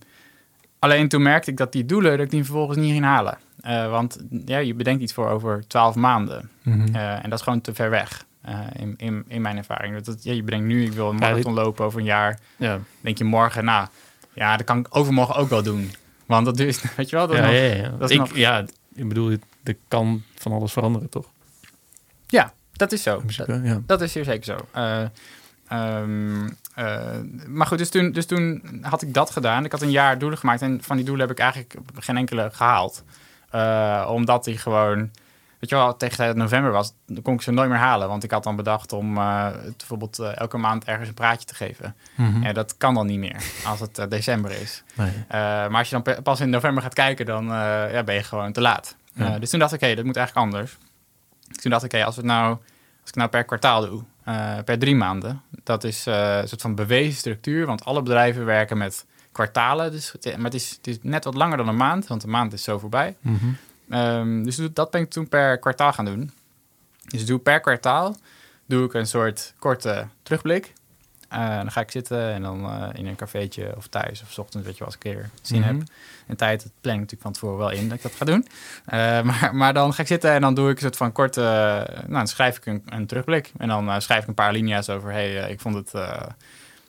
alleen toen merkte ik dat die doelen, dat ik die vervolgens niet ging halen. Eh, want ja, je bedenkt iets voor over twaalf maanden. Mhm. Eh, en dat is gewoon te ver weg. eh, in, in, in mijn ervaring. Dat, dat, ja, je bedenkt nu, ik wil een marathon lopen over een jaar. Ja. denk je morgen, nou, ja, dat kan ik overmorgen ook wel doen. Want dat duurt, (laughs) weet je wel, dat is Ja, nog- ja, ja. dat is ik, nog- ja, ik bedoel, er kan van alles veranderen, toch? ja, dat is zo. Ja. Dat is zeer zeker zo. Eh, ehm, eh, maar goed, dus toen, dus toen had ik dat gedaan. Ik had een jaar doelen gemaakt en van die doelen heb ik eigenlijk geen enkele gehaald. Eh, omdat die gewoon, weet je wel, tegen het november was, dan kon ik ze nooit meer halen. Want ik had dan bedacht om eh, bijvoorbeeld eh, elke maand ergens een praatje te geven. Mhm. En dat kan dan niet meer als het eh, december is. Nee. Eh, maar als je dan pas in november gaat kijken, dan eh, ja, ben je gewoon te laat. Ja. Eh, dus toen dacht ik, hé, dat moet eigenlijk anders. Toen dacht ik, hé, als, we het nou, als ik nou per kwartaal doe, eh, per drie maanden, dat is eh, een soort van bewezen structuur, want alle bedrijven werken met kwartalen. Dus, het- maar het is, het is net wat langer dan een maand, want een maand is zo voorbij. Mhm. Ehm, dus dat ben ik toen per kwartaal gaan doen. Dus doe per kwartaal doe ik een soort korte terugblik. Eh, dan ga ik zitten en dan eh, in een cafeetje of thuis of ochtends, weet je wel, als ik een keer zin Mhm. heb. En tijd, dat plan ik natuurlijk van tevoren wel in dat ik dat ga doen. Eh, (laughs) maar, maar dan ga ik zitten en dan doe ik een soort van korte, nou dan schrijf ik een, een terugblik. En dan schrijf ik een paar linia's over, hey, ik vond het...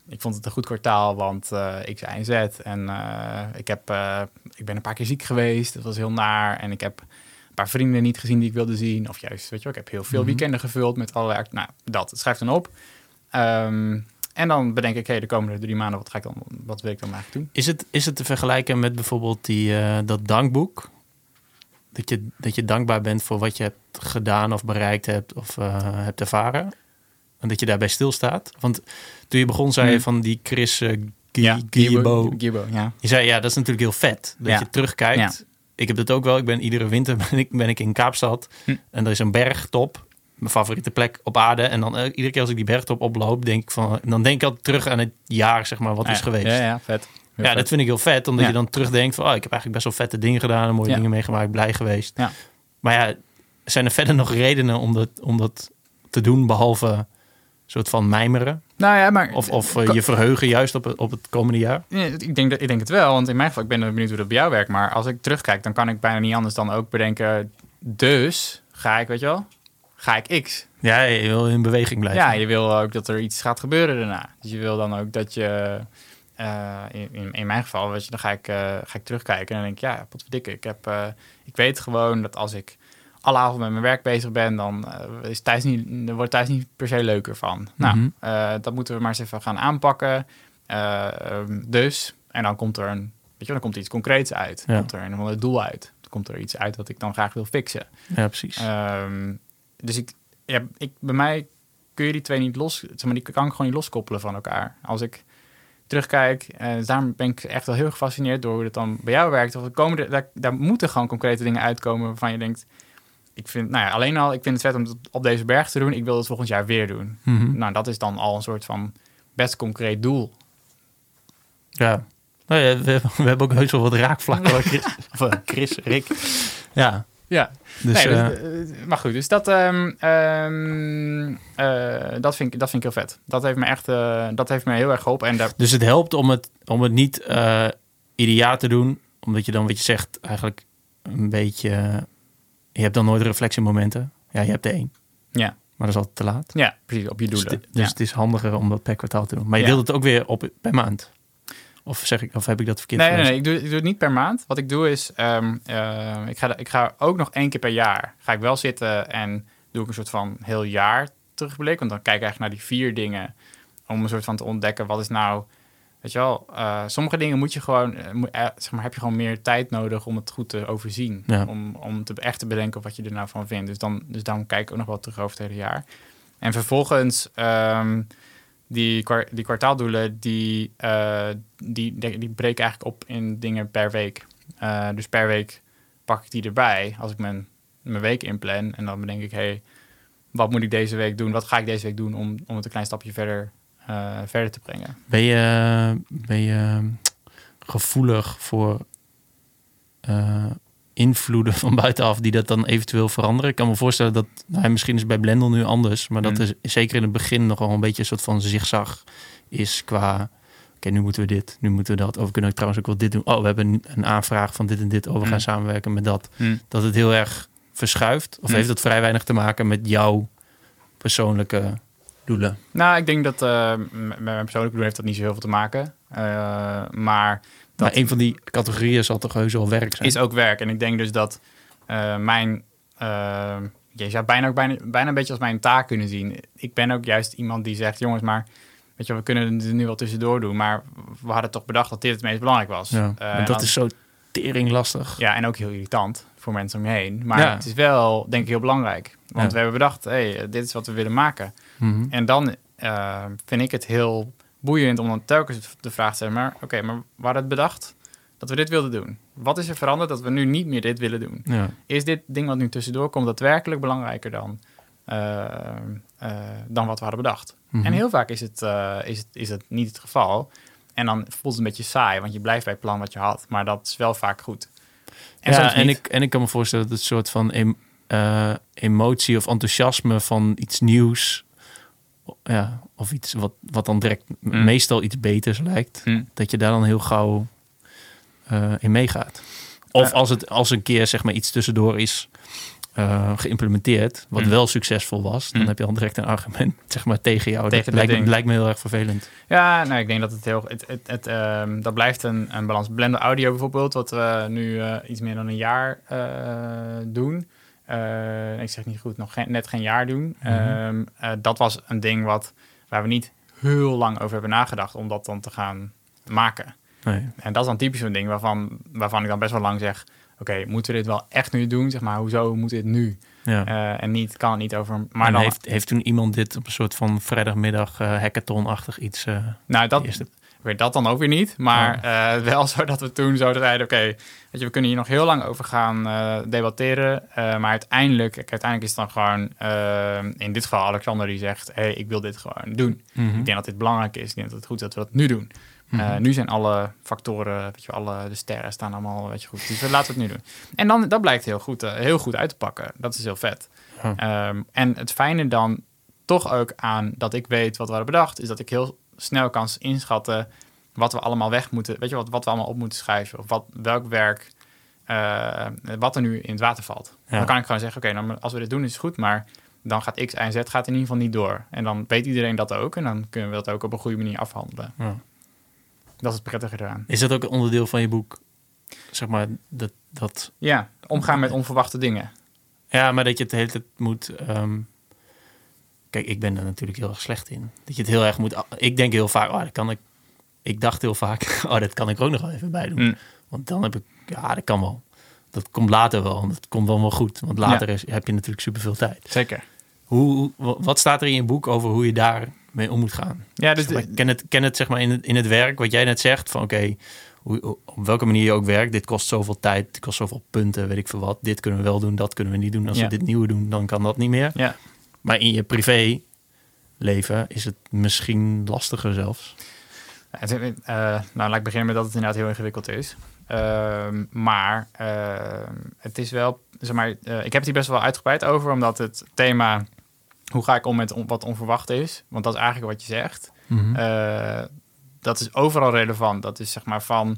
ik vond het een goed kwartaal, want ik zei en Z. En ik, heb, ik ben een paar keer ziek geweest. Dat was heel naar. En ik heb een paar vrienden niet gezien die ik wilde zien. Of juist, weet je wel, ik heb heel veel Mhm. weekenden gevuld met allerlei... Nou, dat. Schrijf dan op. Ehm, en dan bedenk ik, hé, de komende drie maanden, wat, ga ik dan, wat wil ik dan eigenlijk doen? Is, het, is het te vergelijken met bijvoorbeeld die, eh, dat dankboek? Dat je, dat je dankbaar bent voor wat je hebt gedaan of bereikt hebt of eh, hebt ervaren? En dat je daarbij stilstaat? Want toen je begon zei je Hmm. van die Chris uh, Ja, ja. Je zei ja, dat is natuurlijk heel vet. Dat Ja. je terugkijkt. Ik heb dat ook wel. Ik ben iedere winter (laughs) ben ik, ben ik in Kaapstad. Hm. En er is een bergtop. Mijn favoriete plek op aarde. En dan eh, iedere keer als ik die bergtop oploop, denk ik van, dan denk ik altijd terug aan het jaar, zeg maar, wat is Ja, geweest. Ja, Ja, ja, vet. Heel vet. dat vind ik heel vet. Omdat Ja. je dan terugdenkt van, oh, ik heb eigenlijk best wel vette dingen gedaan. en Mooie Ja. dingen meegemaakt. Blij geweest. Ja. Maar ja, zijn er verder nog redenen om dat, om dat te doen, behalve een soort van mijmeren? Nou ja, maar... Of, of eh, je verheugen juist op het, op het komende jaar? Ja, ik, denk dat, ik denk het wel, want in mijn geval, ik ben benieuwd hoe dat bij jou werkt. Maar als ik terugkijk, dan kan ik bijna niet anders dan ook bedenken... Dus ga ik, weet je wel, ga ik X. Ja, je wil in beweging blijven. Ja, je wil ook dat er iets gaat gebeuren daarna. Dus je wil dan ook dat je... eh, in, in, mijn geval, weet je, dan ga ik, eh, ga ik terugkijken en dan denk ik... Ja, wat verdikke, ik, heb, eh, ik weet gewoon dat als ik alle avond met mijn werk bezig ben... dan is thuis niet, er wordt thuis niet per se leuker van. Nou, Mhm. dat moeten we maar eens even gaan aanpakken. Eh, ehm, dus, en dan komt er een, weet je, dan komt er iets concreets uit. Dan Ja. komt er een doel uit. Dan komt er iets uit wat ik dan graag wil fixen. Ja, precies. Ehm, dus ik, ja, ik, bij mij kun je die twee niet los, zeg maar, die kan ik gewoon niet loskoppelen van elkaar. Als ik terugkijk, eh dus daarom ben ik echt wel heel gefascineerd door hoe het dan bij jou werkt. Of er komen er, daar, daar moeten gewoon concrete dingen uitkomen waarvan je denkt, ik vind, nou ja, alleen al, ik vind het vet om het op deze berg te doen. Ik wil het volgend jaar weer doen. Mhm. Nou, dat is dan al een soort van best concreet doel. Ja. Nou ja, we, we hebben ook heus wel wat raakvlakken. (laughs) eh, Chris, Rick. Ja. Ja, Dus, nee, eh, dus, eh, maar goed, dus dat, ehm, ehm, eh, dat, vind ik, dat vind ik heel vet. Dat heeft me echt eh, dat heeft me heel erg geholpen. En daar, dus het helpt om het, om het niet eh jaar te doen. Omdat je dan, wat je zegt, eigenlijk een beetje... je hebt dan nooit reflectiemomenten. Ja, je hebt er één. ja, Maar dat is altijd te laat. ja, precies, op je Dus, doelen. dus ja. het is handiger om dat per kwartaal te doen. Maar je Ja. deelt het ook weer op per maand. Of, zeg ik, of heb ik dat verkeerd Nee, nee, nee, ik doe, ik doe het niet per maand. Wat ik doe is, ehm, eh, ik, ga, ik ga ook nog één keer per jaar, ga ik wel zitten en doe ik een soort van heel jaar terugblik. Want dan kijk ik eigenlijk naar die vier dingen om een soort van te ontdekken, wat is nou, weet je wel, eh, sommige dingen moet je gewoon, eh, moet, zeg maar, heb je gewoon meer tijd nodig om het goed te overzien. Ja. Om, om te, echt te bedenken wat je er nou van vindt. Dus dan, dus dan kijk ik ook nog wel terug over het hele jaar. En vervolgens, ehm, die, die kwartaaldoelen, die, eh, die, die, breken eigenlijk op in dingen per week. Eh, dus per week pak ik die erbij als ik mijn, mijn week inplan. En dan bedenk ik, hey, wat moet ik deze week doen? Wat ga ik deze week doen om, om het een klein stapje verder, eh, verder te brengen? Ben je, ben je gevoelig voor invloeden van buitenaf die dat dan eventueel veranderen? Ik kan me voorstellen dat, nou, misschien is bij Blendel nu anders, maar dat Mm. is zeker in het begin nog wel een beetje een soort van zigzag is qua, oké, nu moeten we dit, nu moeten we dat. Of we kunnen trouwens ook wel dit doen. Oh, we hebben een- aanvraag van dit en dit, oh, we gaan Mm. samenwerken met dat. Hm. Dat het heel erg verschuift? Of Mm. heeft het vrij weinig te maken met jouw persoonlijke doelen? Nou, ik denk dat eh, met mijn persoonlijke doel heeft dat niet zo heel veel te maken. Eh, maar Maar een van die categorieën zal toch heus wel werk zijn? is ook werk. En ik denk dus dat eh, mijn... eh, je zou bijna ook bijna, bijna een beetje als mijn taak kunnen zien. Ik ben ook juist iemand die zegt... jongens, maar weet je, we kunnen er nu wel tussendoor doen... maar we hadden toch bedacht dat dit het meest belangrijk was. ja, Eh, dat dan- is zo tering lastig. Ja, en ook heel irritant voor mensen om je heen. Maar Ja. het is wel, denk ik, heel belangrijk. Want Ja. we hebben bedacht, hey, dit is wat we willen maken. Mhm. En dan vind ik het heel boeiend om dan telkens de vraag te stellen... maar oké, maar hadden het bedacht dat we dit wilden doen. Wat is er veranderd dat we nu niet meer dit willen doen? Ja. Is dit ding wat nu tussendoor komt daadwerkelijk belangrijker dan, eh, eh, dan wat we hadden bedacht? Mhm. En heel vaak is het, eh, is, het, is het niet het geval. En dan voelt het een beetje saai, want je blijft bij het plan wat je had. Maar dat is wel vaak goed. En ja, en ik, en ik kan me voorstellen dat het soort van em- emotie of enthousiasme van iets nieuws, ja, of iets wat, wat dan direct Mm. meestal iets beters lijkt, Hm. dat je daar dan heel gauw eh, in meegaat. Of als het als een keer zeg maar iets tussendoor is eh, geïmplementeerd, wat Mm. wel succesvol was, dan Mm. heb je al direct een argument (laughs) zeg maar tegen jou. Tegen dat lijkt, me- ding. lijkt me heel erg vervelend. Ja, nou, ik denk dat het heel... Het, het, het, ehm, dat blijft een, een balans. Blender Audio bijvoorbeeld, wat we nu eh, iets meer dan een jaar doen. Ik zeg niet goed, nog geen, net geen jaar doen. Mhm. Ehm, eh, dat was een ding wat, waar we niet heel lang over hebben nagedacht om dat dan te gaan maken. Nee. En dat is dan typisch zo'n ding waarvan, waarvan ik dan best wel lang zeg... Oké, moeten we dit wel echt nu doen? Zeg maar, hoezo moet dit nu? Ja. Eh, en niet, kan het niet over... Maar dan, heeft, heeft toen iemand dit op een soort van vrijdagmiddag eh hackathon-achtig iets... eh, nou, dat, eerste- weet dat dan ook weer niet. Maar eh, (laughs) wel zo dat we toen zo zeiden... Oké, weet je, we kunnen hier nog heel lang over gaan eh, debatteren. eh, maar uiteindelijk, kijk, uiteindelijk is het dan gewoon... in dit geval Alexander die zegt... hey, ik wil dit gewoon doen. Mhm. Ik denk dat dit belangrijk is. Ik denk dat het goed is dat we dat nu doen. Mhm. nu zijn alle factoren, weet je, alle de sterren staan allemaal, weet je goed. Dus laten we het nu doen. En dan dat blijkt heel goed, heel goed uit te pakken. Dat is heel vet. Ehm, en het fijne dan toch ook aan dat ik weet wat we hadden bedacht, is dat ik heel snel kan inschatten wat we allemaal weg moeten, weet je wat, wat we allemaal op moeten schrijven of wat, welk werk, eh, wat er nu in het water valt. Ja. Dan kan ik gewoon zeggen, oké, nou, als we dit doen is het goed, maar dan gaat X, Y en Z gaat in ieder geval niet door. En dan weet iedereen dat ook en dan kunnen we dat ook op een goede manier afhandelen. Ja. Dat is het prettige eraan. Is dat ook een onderdeel van je boek? Zeg maar, dat, dat, Ja, omgaan met onverwachte dingen. ja, maar dat je het de hele tijd moet... ehm, kijk, ik ben er natuurlijk heel erg slecht in. Dat je het heel erg moet... Ik denk heel vaak, oh, dat kan ik... Ik dacht heel vaak, (laughs) oh, dat kan ik ook nog wel even bij doen. Mm. Want dan heb ik, ja, dat kan wel. Dat komt later wel, dat komt dan wel goed. Want later is, heb je natuurlijk superveel tijd. Zeker. Hoe, wat staat er in je boek over hoe je daar mee om moet gaan? Ja, dus Zeg maar, ken, het, ken het zeg maar in het, in het werk, wat jij net zegt, van oké, hoe- op welke manier je ook werkt, dit kost zoveel tijd, dit kost zoveel punten, weet ik veel wat. Dit kunnen we wel doen, dat kunnen we niet doen. Als Ja. we dit nieuwe doen, dan kan dat niet meer. ja. Maar in je privéleven is het misschien lastiger zelfs. Eh, nou, laat ik beginnen met dat het inderdaad heel ingewikkeld is. Ehm, maar ehm, het is wel, zeg maar, eh, ik heb het hier best wel uitgebreid over, omdat het thema, hoe ga ik om met on- wat onverwacht is, want dat is eigenlijk wat je zegt. Eh, dat is overal relevant. Dat is zeg maar van,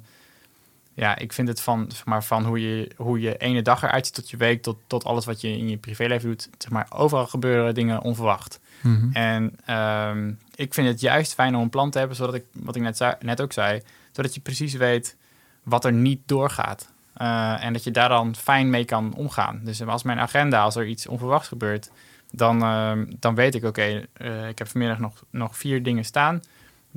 ja, ik vind het van, zeg maar, van hoe, je, hoe je ene dag eruit ziet tot je week, tot, tot alles wat je in je privéleven doet. Zeg maar, overal gebeuren dingen onverwacht. Mhm. En ehm, ik vind het juist fijn om een plan te hebben, zodat ik, wat ik net, zei, net ook zei, zodat je precies weet wat er niet doorgaat. Eh, en dat je daar dan fijn mee kan omgaan. Dus als mijn agenda, als er iets onverwachts gebeurt, dan, ehm, dan weet ik, oké, eh, ik heb vanmiddag nog, nog vier dingen staan.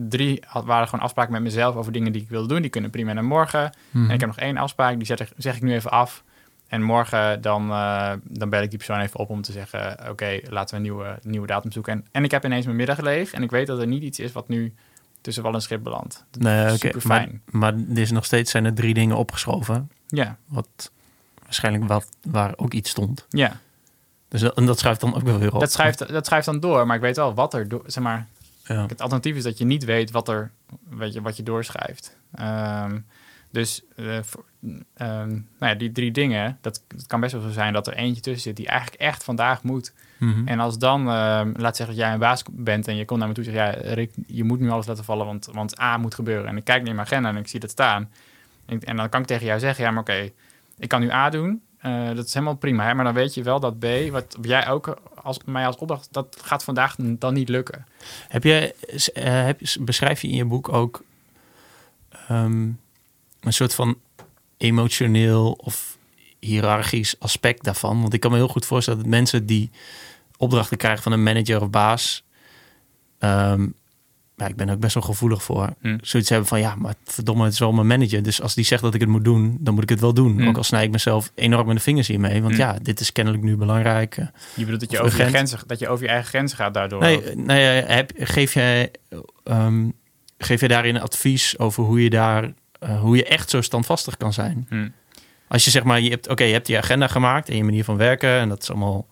Drie had- waren gewoon afspraken met mezelf over dingen die ik wilde doen. Die kunnen prima naar morgen. Mhm. En ik heb nog één afspraak, die zet ik, zeg ik nu even af. En morgen dan, eh, dan bel ik die persoon even op om te zeggen... oké, laten we een nieuwe, nieuwe datum zoeken. En, en ik heb ineens mijn middag leeg. En ik weet dat er niet iets is wat nu tussen wal en schip beland. Nee, oké. Maar, fijn. maar er is nog steeds zijn er drie dingen opgeschoven. Ja, Wat waarschijnlijk wat, waar ook iets stond. ja. Dus dat, en dat schuift dan ook wel weer op. Dat, schrijft, dat schrijft dan door, maar ik weet wel wat er. Zeg maar, Ja. het alternatief is dat je niet weet wat, er, weet je, wat je doorschrijft. Ehm, dus eh, voor- ehm, nou ja, die drie dingen, dat, het kan best wel zo zijn dat er eentje tussen zit die eigenlijk echt vandaag moet. Mhm. En als dan, ehm, laat zeggen dat jij een baas bent en je komt naar me toe en zegt, ja, Rick, je moet nu alles laten vallen, want, want A moet gebeuren. En ik kijk naar mijn agenda en ik zie dat staan. En, en dan kan ik tegen jou zeggen, ja, maar oké, ik kan nu A doen. Eh, dat is helemaal prima, maar dan weet je wel dat B, wat jij ook als, mij als opdracht, dat gaat vandaag dan niet lukken. Heb je, eh, heb, beschrijf je in je boek ook ehm, een soort van emotioneel of hiërarchisch aspect daarvan? Want ik kan me heel goed voorstellen dat mensen die opdrachten krijgen van een manager of baas, ehm, ja, ik ben ook best wel gevoelig voor, Hm. zoiets hebben van ja, maar verdomme, het is wel mijn manager. Dus als die zegt dat ik het moet doen, dan moet ik het wel doen. Hm. Ook al snij ik mezelf enorm in de vingers hiermee. Want Hm. ja, dit is kennelijk nu belangrijk. Je bedoelt dat je, Of over je, grenzen, dat je over je eigen grenzen gaat daardoor. Nee, nee heb, geef, jij, ehm, geef je daarin advies over hoe je daar, eh, hoe je echt zo standvastig kan zijn? Als je zeg maar, je hebt, oké, je hebt je agenda gemaakt en je manier van werken en dat is allemaal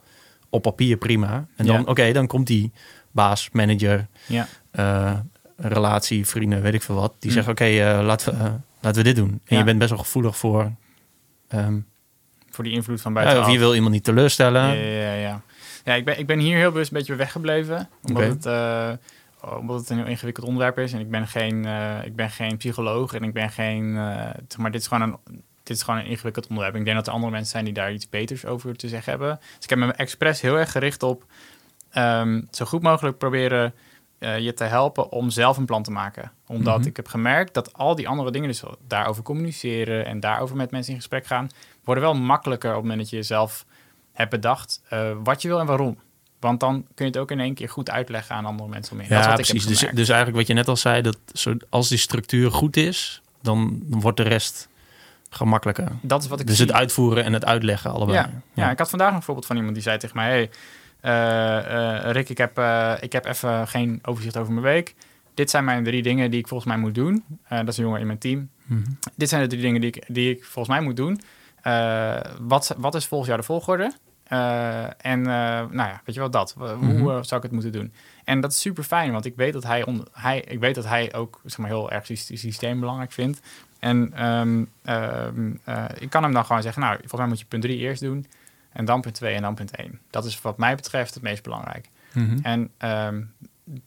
op papier prima. En dan, Ja. oké, dan komt die baas, manager, Ja. Eh, relatie, vrienden, weet ik veel wat. Die Hm. zeggen, oké, eh, laten, we, eh, laten we dit doen. En Ja. je bent best wel gevoelig voor, ehm, Voor die invloed van ja, buitenaf. of je wil iemand niet teleurstellen. Ja, ja, ja. ja. Ja, ik ben, ik ben hier heel bewust een beetje weggebleven. Omdat, het, omdat het een heel ingewikkeld onderwerp is. En ik ben geen, ik ben geen psycholoog en ik ben geen... zeg maar dit is, gewoon een, dit is gewoon een ingewikkeld onderwerp. Ik denk dat er andere mensen zijn die daar iets beters over te zeggen hebben. Dus ik heb me expres heel erg gericht op... ehm, zo goed mogelijk proberen eh, je te helpen om zelf een plan te maken. Omdat Mhm. ik heb gemerkt dat al die andere dingen... dus daarover communiceren en daarover met mensen in gesprek gaan... worden wel makkelijker op het moment dat je zelf hebt bedacht eh, wat je wil en waarom. Want dan kun je het ook in één keer goed uitleggen aan andere mensen om je Ja, precies. Dus, dus eigenlijk wat je net al zei, dat zo, als die structuur goed is, dan, wordt de rest gemakkelijker. dat is wat ik Dus zie. het uitvoeren en het uitleggen allebei. Ja, ja. ik had vandaag nog een voorbeeld van iemand die zei tegen mij... Hey, Rick, ik heb, eh, ik heb even geen overzicht over mijn week. Dit zijn mijn drie dingen die ik volgens mij moet doen. Eh, dat is een jongen in mijn team. Mhm. Dit zijn de drie dingen die ik, die ik volgens mij moet doen. Eh, wat, wat is volgens jou de volgorde? Eh, en eh, nou ja, weet je wel dat. Hoe Mhm. eh, zou ik het moeten doen? En dat is super fijn, want ik weet dat hij, on, hij, ik weet dat hij ook zeg maar, heel erg sy- systeem belangrijk vindt. En ehm, ehm, eh, ik kan hem dan gewoon zeggen, nou, volgens mij moet je punt 3 eerst doen. En dan punt 2 en dan punt 1. Dat is wat mij betreft het meest belangrijk. Mhm. En ehm,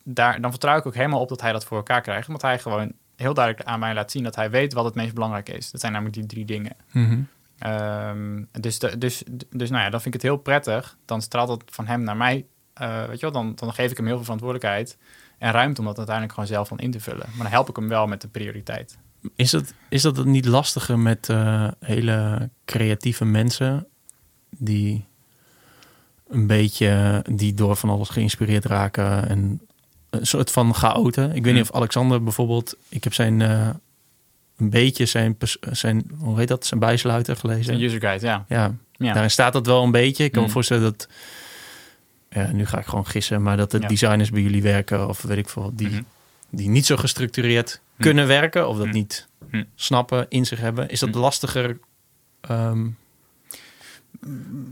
daar, dan vertrouw ik ook helemaal op dat hij dat voor elkaar krijgt. Omdat hij gewoon heel duidelijk aan mij laat zien dat hij weet wat het meest belangrijk is. Dat zijn namelijk die drie dingen. Mhm. Ehm, dus, de, dus, dus nou ja, dan vind ik het heel prettig. Dan straalt het van hem naar mij. eh, weet je wel, dan, dan geef ik hem heel veel verantwoordelijkheid en ruimte om dat uiteindelijk gewoon zelf van in te vullen. Maar dan help ik hem wel met de prioriteit. Is, dat, is dat het niet lastiger met eh, hele creatieve mensen die een beetje die door van alles geïnspireerd raken en een soort van chaoten? Ik weet niet of Alexander bijvoorbeeld, ik heb zijn eh, een beetje zijn, zijn hoe heet dat, zijn bijsluiter gelezen. Een user guide, ja. Ja, ja. daarin staat dat wel een beetje. Ik kan me Mm. voorstellen dat, ja, nu ga ik gewoon gissen, maar dat de Ja. designers bij jullie werken of weet ik veel, die, Mhm. die niet zo gestructureerd Hm. kunnen werken of dat Hm. niet snappen, in zich hebben. Is dat lastiger ehm,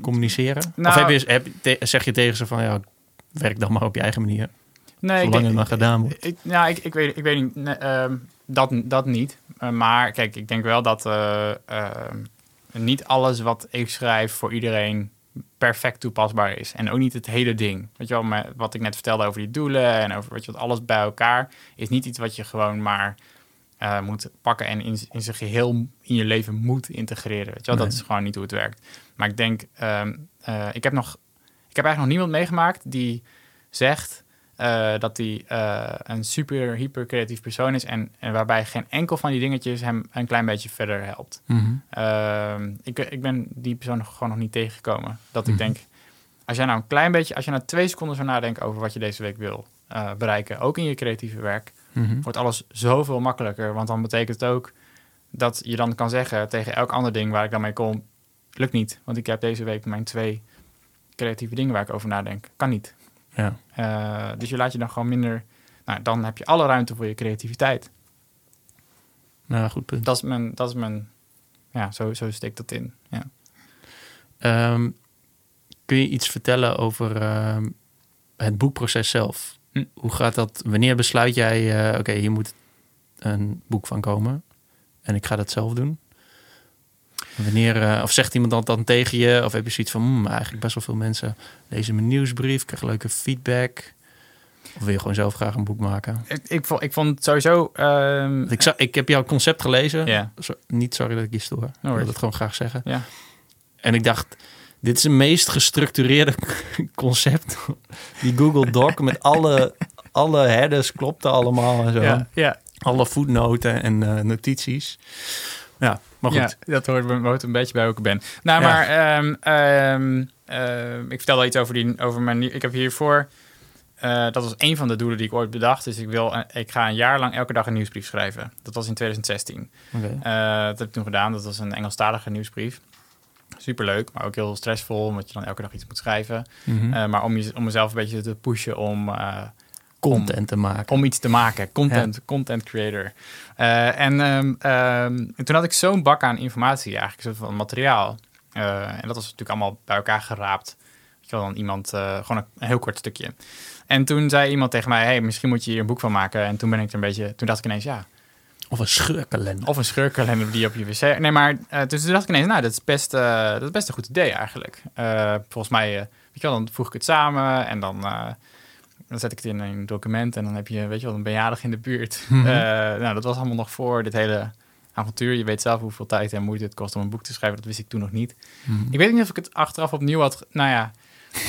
communiceren? Nou- of heb je, heb, te- zeg je tegen ze van ja, werk dan maar op je eigen manier, Nee, ik zolang denk- het maar gedaan wordt? Ik, ja, ik, ik, weet, ik weet niet. nee, ehm, dat, dat niet. Eh, maar kijk, ik denk wel dat eh, ehm, niet alles wat ik schrijf voor iedereen perfect toepasbaar is. En ook niet het hele ding. Weet je wel, maar wat ik net vertelde over die doelen en over weet je, wat alles bij elkaar is niet iets wat je gewoon maar eh, moet pakken en in, in zijn geheel in je leven moet integreren. Weet je wel? Dat is gewoon niet hoe het werkt. Maar ik denk, ehm, eh, ik heb nog, ik heb eigenlijk nog niemand meegemaakt die zegt eh, dat hij eh, een super hyper creatief persoon is en, en waarbij geen enkel van die dingetjes hem een klein beetje verder helpt. Mhm. Ehm, ik, ik ben die persoon gewoon nog niet tegengekomen. Dat Mhm. ik denk, als jij nou een klein beetje, als je nou twee seconden zou nadenken over wat je deze week wil bereiken, ook in je creatieve werk, Mhm. wordt alles zoveel makkelijker. Want dan betekent het ook dat je dan kan zeggen tegen elk ander ding waar ik dan mee kom, lukt niet. Want ik heb deze week mijn twee creatieve dingen waar ik over nadenk. Kan niet. Ja. Eh, dus je laat je dan gewoon minder Nou, dan heb je alle ruimte voor je creativiteit. Nou, goed punt. Dat is mijn, dat is mijn ja, zo, zo steek dat in. Ja. Ehm, kun je iets vertellen over ehm, het boekproces zelf? Hm. Hoe gaat dat? Wanneer besluit jij, eh, oké, hier moet een boek van komen en ik ga dat zelf doen? Wanneer, eh, of zegt iemand dat dan tegen je? Of heb je zoiets van, hmm, eigenlijk best wel veel mensen lezen mijn nieuwsbrief, krijg leuke feedback. Of wil je gewoon zelf graag een boek maken? Ik, ik, vond, ik vond het sowieso... ehm, Ik, ik heb jouw concept gelezen. Niet sorry dat ik je stoor. Ik wil het gewoon graag zeggen. Ja. En ik dacht, dit is het meest gestructureerde (laughs) concept. Die Google Doc met alle, alle headers klopten allemaal en zo. ja, ja, Alle voetnoten en eh, notities. Ja, maar goed. Ja, dat hoort, hoort een beetje bij hoe ik ben. Nou, Ja. maar ehm, ehm, ehm, ik vertel wel iets over, die, over mijn... Ik heb hiervoor... eh, dat was een van de doelen die ik ooit bedacht. Dus ik, wil, eh, ik ga een jaar lang elke dag een nieuwsbrief schrijven. Dat was in 2016. Oké. Eh, dat heb ik toen gedaan. Dat was een Engelstalige nieuwsbrief. Superleuk, maar ook heel stressvol, omdat je dan elke dag iets moet schrijven. Mhm. Maar om, je, om mezelf een beetje te pushen om, Content te maken. om iets te maken. Content, content creator. Eh, en, ehm, ehm, en toen had ik zo'n bak aan informatie, eigenlijk van materiaal. Eh, en dat was natuurlijk allemaal bij elkaar geraapt. Ik had dan iemand, eh, gewoon een, een heel kort stukje. En toen zei iemand tegen mij, hey, misschien moet je hier een boek van maken. En toen ben ik er een beetje, toen dacht ik ineens, ja, Of een scheurkalender. of een scheurkalender die op je wc. Nee, maar uh, dus toen dacht ik ineens, nou, dat is best, dat is best een goed idee eigenlijk. Volgens mij, weet je wel, dan voeg ik het samen en dan, dan zet ik het in een document en dan heb je, weet je wel, een bejaardig in de buurt. (laughs) Mhm. Eh, nou, dat was allemaal nog voor dit hele avontuur. Je weet zelf hoeveel tijd en moeite het kost om een boek te schrijven. Dat wist ik toen nog niet. Mhm. Ik weet niet of ik het achteraf opnieuw had. Nou ja,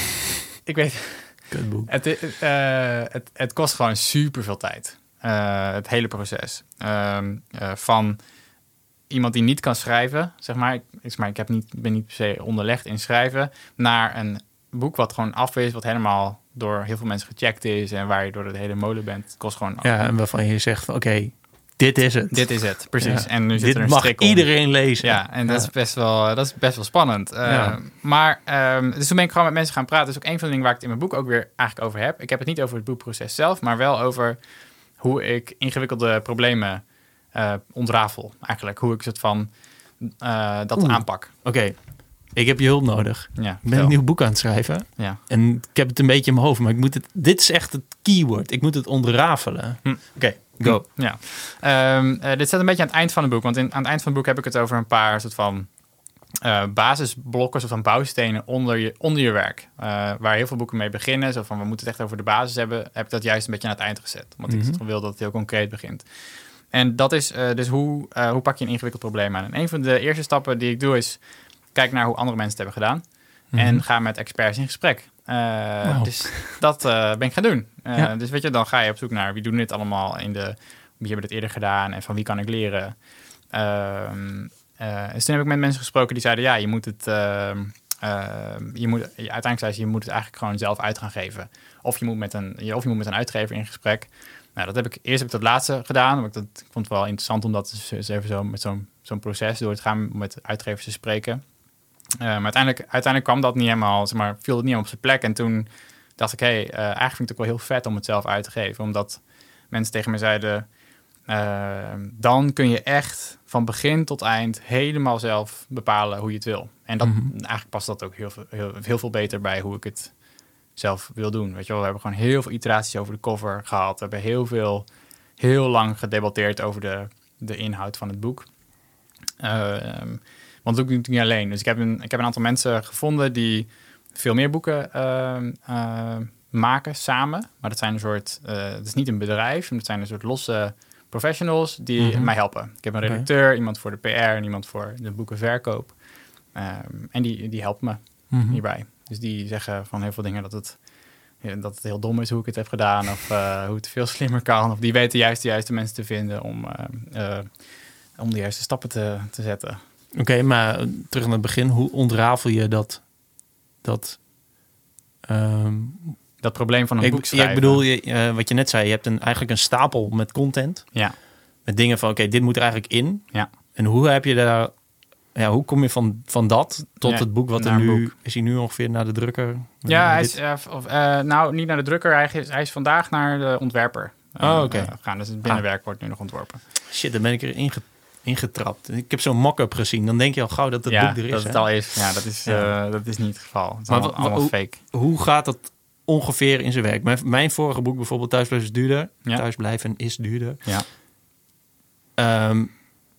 (laughs) ik weet. Kutboek. Het, eh, het, het kost gewoon super veel tijd. Eh, het hele proces. Ehm, eh, van iemand die niet kan schrijven, zeg maar. Ik, ik- maar ik heb niet, ben niet per se onderlegd in schrijven. Naar een boek wat gewoon af is, wat helemaal door heel veel mensen gecheckt is. En waar je door de hele molen bent. Het kost gewoon. Ja, en waarvan je zegt oké, dit is het. Dit is het, precies. Ja. En nu zit dit er een mag strik om. iedereen lezen. Ja, en dat. Is best wel, dat is best wel spannend. Eh. Maar, ehm, dus toen ben ik gewoon met mensen gaan praten. Dat is ook een van de dingen waar ik het in mijn boek ook weer eigenlijk over heb. Ik heb het niet over het boekproces zelf, maar wel over hoe ik ingewikkelde problemen eh ontrafel. Eigenlijk, hoe ik het van eh, dat Oeh. aanpak. Oké, ik heb je hulp nodig. Ja, Ik ben een nieuw boek aan het schrijven. Ja. En ik heb het een beetje in mijn hoofd, maar ik moet het, dit is echt het keyword. Ik moet het ontrafelen. Hm. Oké, go. Ja. Ehm, eh, dit staat een beetje aan het eind van het boek. Want in, aan het eind van het boek heb ik het over een paar soort van eh, basisblokken, soort van bouwstenen onder je, onder je werk. Eh, waar heel veel boeken mee beginnen. Zo van we moeten het echt over de basis hebben. Heb ik dat juist een beetje aan het eind gezet. Want Mhm. ik wil dat het heel concreet begint. En dat is dus hoe, hoe pak je een ingewikkeld probleem aan. En een van de eerste stappen die ik doe is kijk naar hoe andere mensen het hebben gedaan. Mhm. En ga met experts in gesprek. Eh. Dus dat eh, ben ik gaan doen. Eh, Ja. Dus weet je, dan ga je op zoek naar wie doen dit allemaal in de... Wie hebben dit eerder gedaan en van wie kan ik leren? Ehm, eh, dus toen heb ik met mensen gesproken die zeiden... Ja, je moet het... ehm, ehm, je moet, uiteindelijk zei ze, je moet het eigenlijk gewoon zelf uit gaan geven. Of je moet met een, je- of je moet met een uitgever in gesprek. Nou, dat heb ik, eerst heb ik dat laatste gedaan. Want ik, dat, ik vond het wel interessant om dat eens eens even zo met zo'n zo'n proces door te gaan met uitgevers te spreken. Eh, maar uiteindelijk, uiteindelijk kwam dat niet helemaal, zeg maar, viel het niet helemaal op zijn plek. En toen dacht ik, hé, hey, eh, eigenlijk vind ik het ook wel heel vet om het zelf uit te geven. Omdat mensen tegen me zeiden, eh, dan kun je echt van begin tot eind helemaal zelf bepalen hoe je het wil. En dat, Mhm. eigenlijk past dat ook heel, veel- heel, heel veel beter bij hoe ik het zelf wil doen. Weet je wel, we hebben gewoon heel veel iteraties over de cover gehad. We hebben heel veel, heel lang gedebatteerd over de, de inhoud van het boek. Ehm, want dat doe ik niet alleen. Dus ik heb, een, ik heb een aantal mensen gevonden die veel meer boeken ehm, ehm, maken samen. Maar dat zijn een soort, eh het is niet een bedrijf, maar dat zijn een soort losse professionals die Mhm. mij helpen. Ik heb een redacteur, iemand voor de PR en iemand voor de boekenverkoop. Ehm, en die, die helpen me Mhm. hierbij. Dus die zeggen van heel veel dingen dat het, dat het heel dom is hoe ik het heb gedaan. Of eh, hoe het veel slimmer kan. Of die weten juist de juiste mensen te vinden om, eh, eh, om de juiste stappen te, te zetten. Oké, maar terug naar het begin. Hoe ontrafel je dat... dat ehm, Dat probleem van een boek ja, schrijven. ik bedoel, je, eh, wat je net zei. Je hebt een, eigenlijk een stapel met content. Ja. Met dingen van, oké, dit moet er eigenlijk in. Ja. En hoe heb je daar... Ja, hoe kom je van, van dat tot Ja, het boek wat er nu... boek. Is hij nu ongeveer naar de drukker? Ja, hij Dit- is, eh, of, eh, nou niet naar de drukker. Hij is, hij is vandaag naar de ontwerper Oh, oké. gaan. Dus het binnenwerk wordt nu nog ontworpen. Shit, dan ben ik erin ge- ingetrapt. Ik heb zo'n mock-up gezien. Dan denk je al gauw dat het ja, boek er is. dat hè? het al is. Ja, dat is, Ja. eh, dat is niet het geval. Het is Maar allemaal, fake. Hoe gaat dat ongeveer in zijn werk? Mijn, mijn vorige boek bijvoorbeeld, Thuisblijven is duurder. Ja. Thuisblijven is duurder. Ja. Ehm,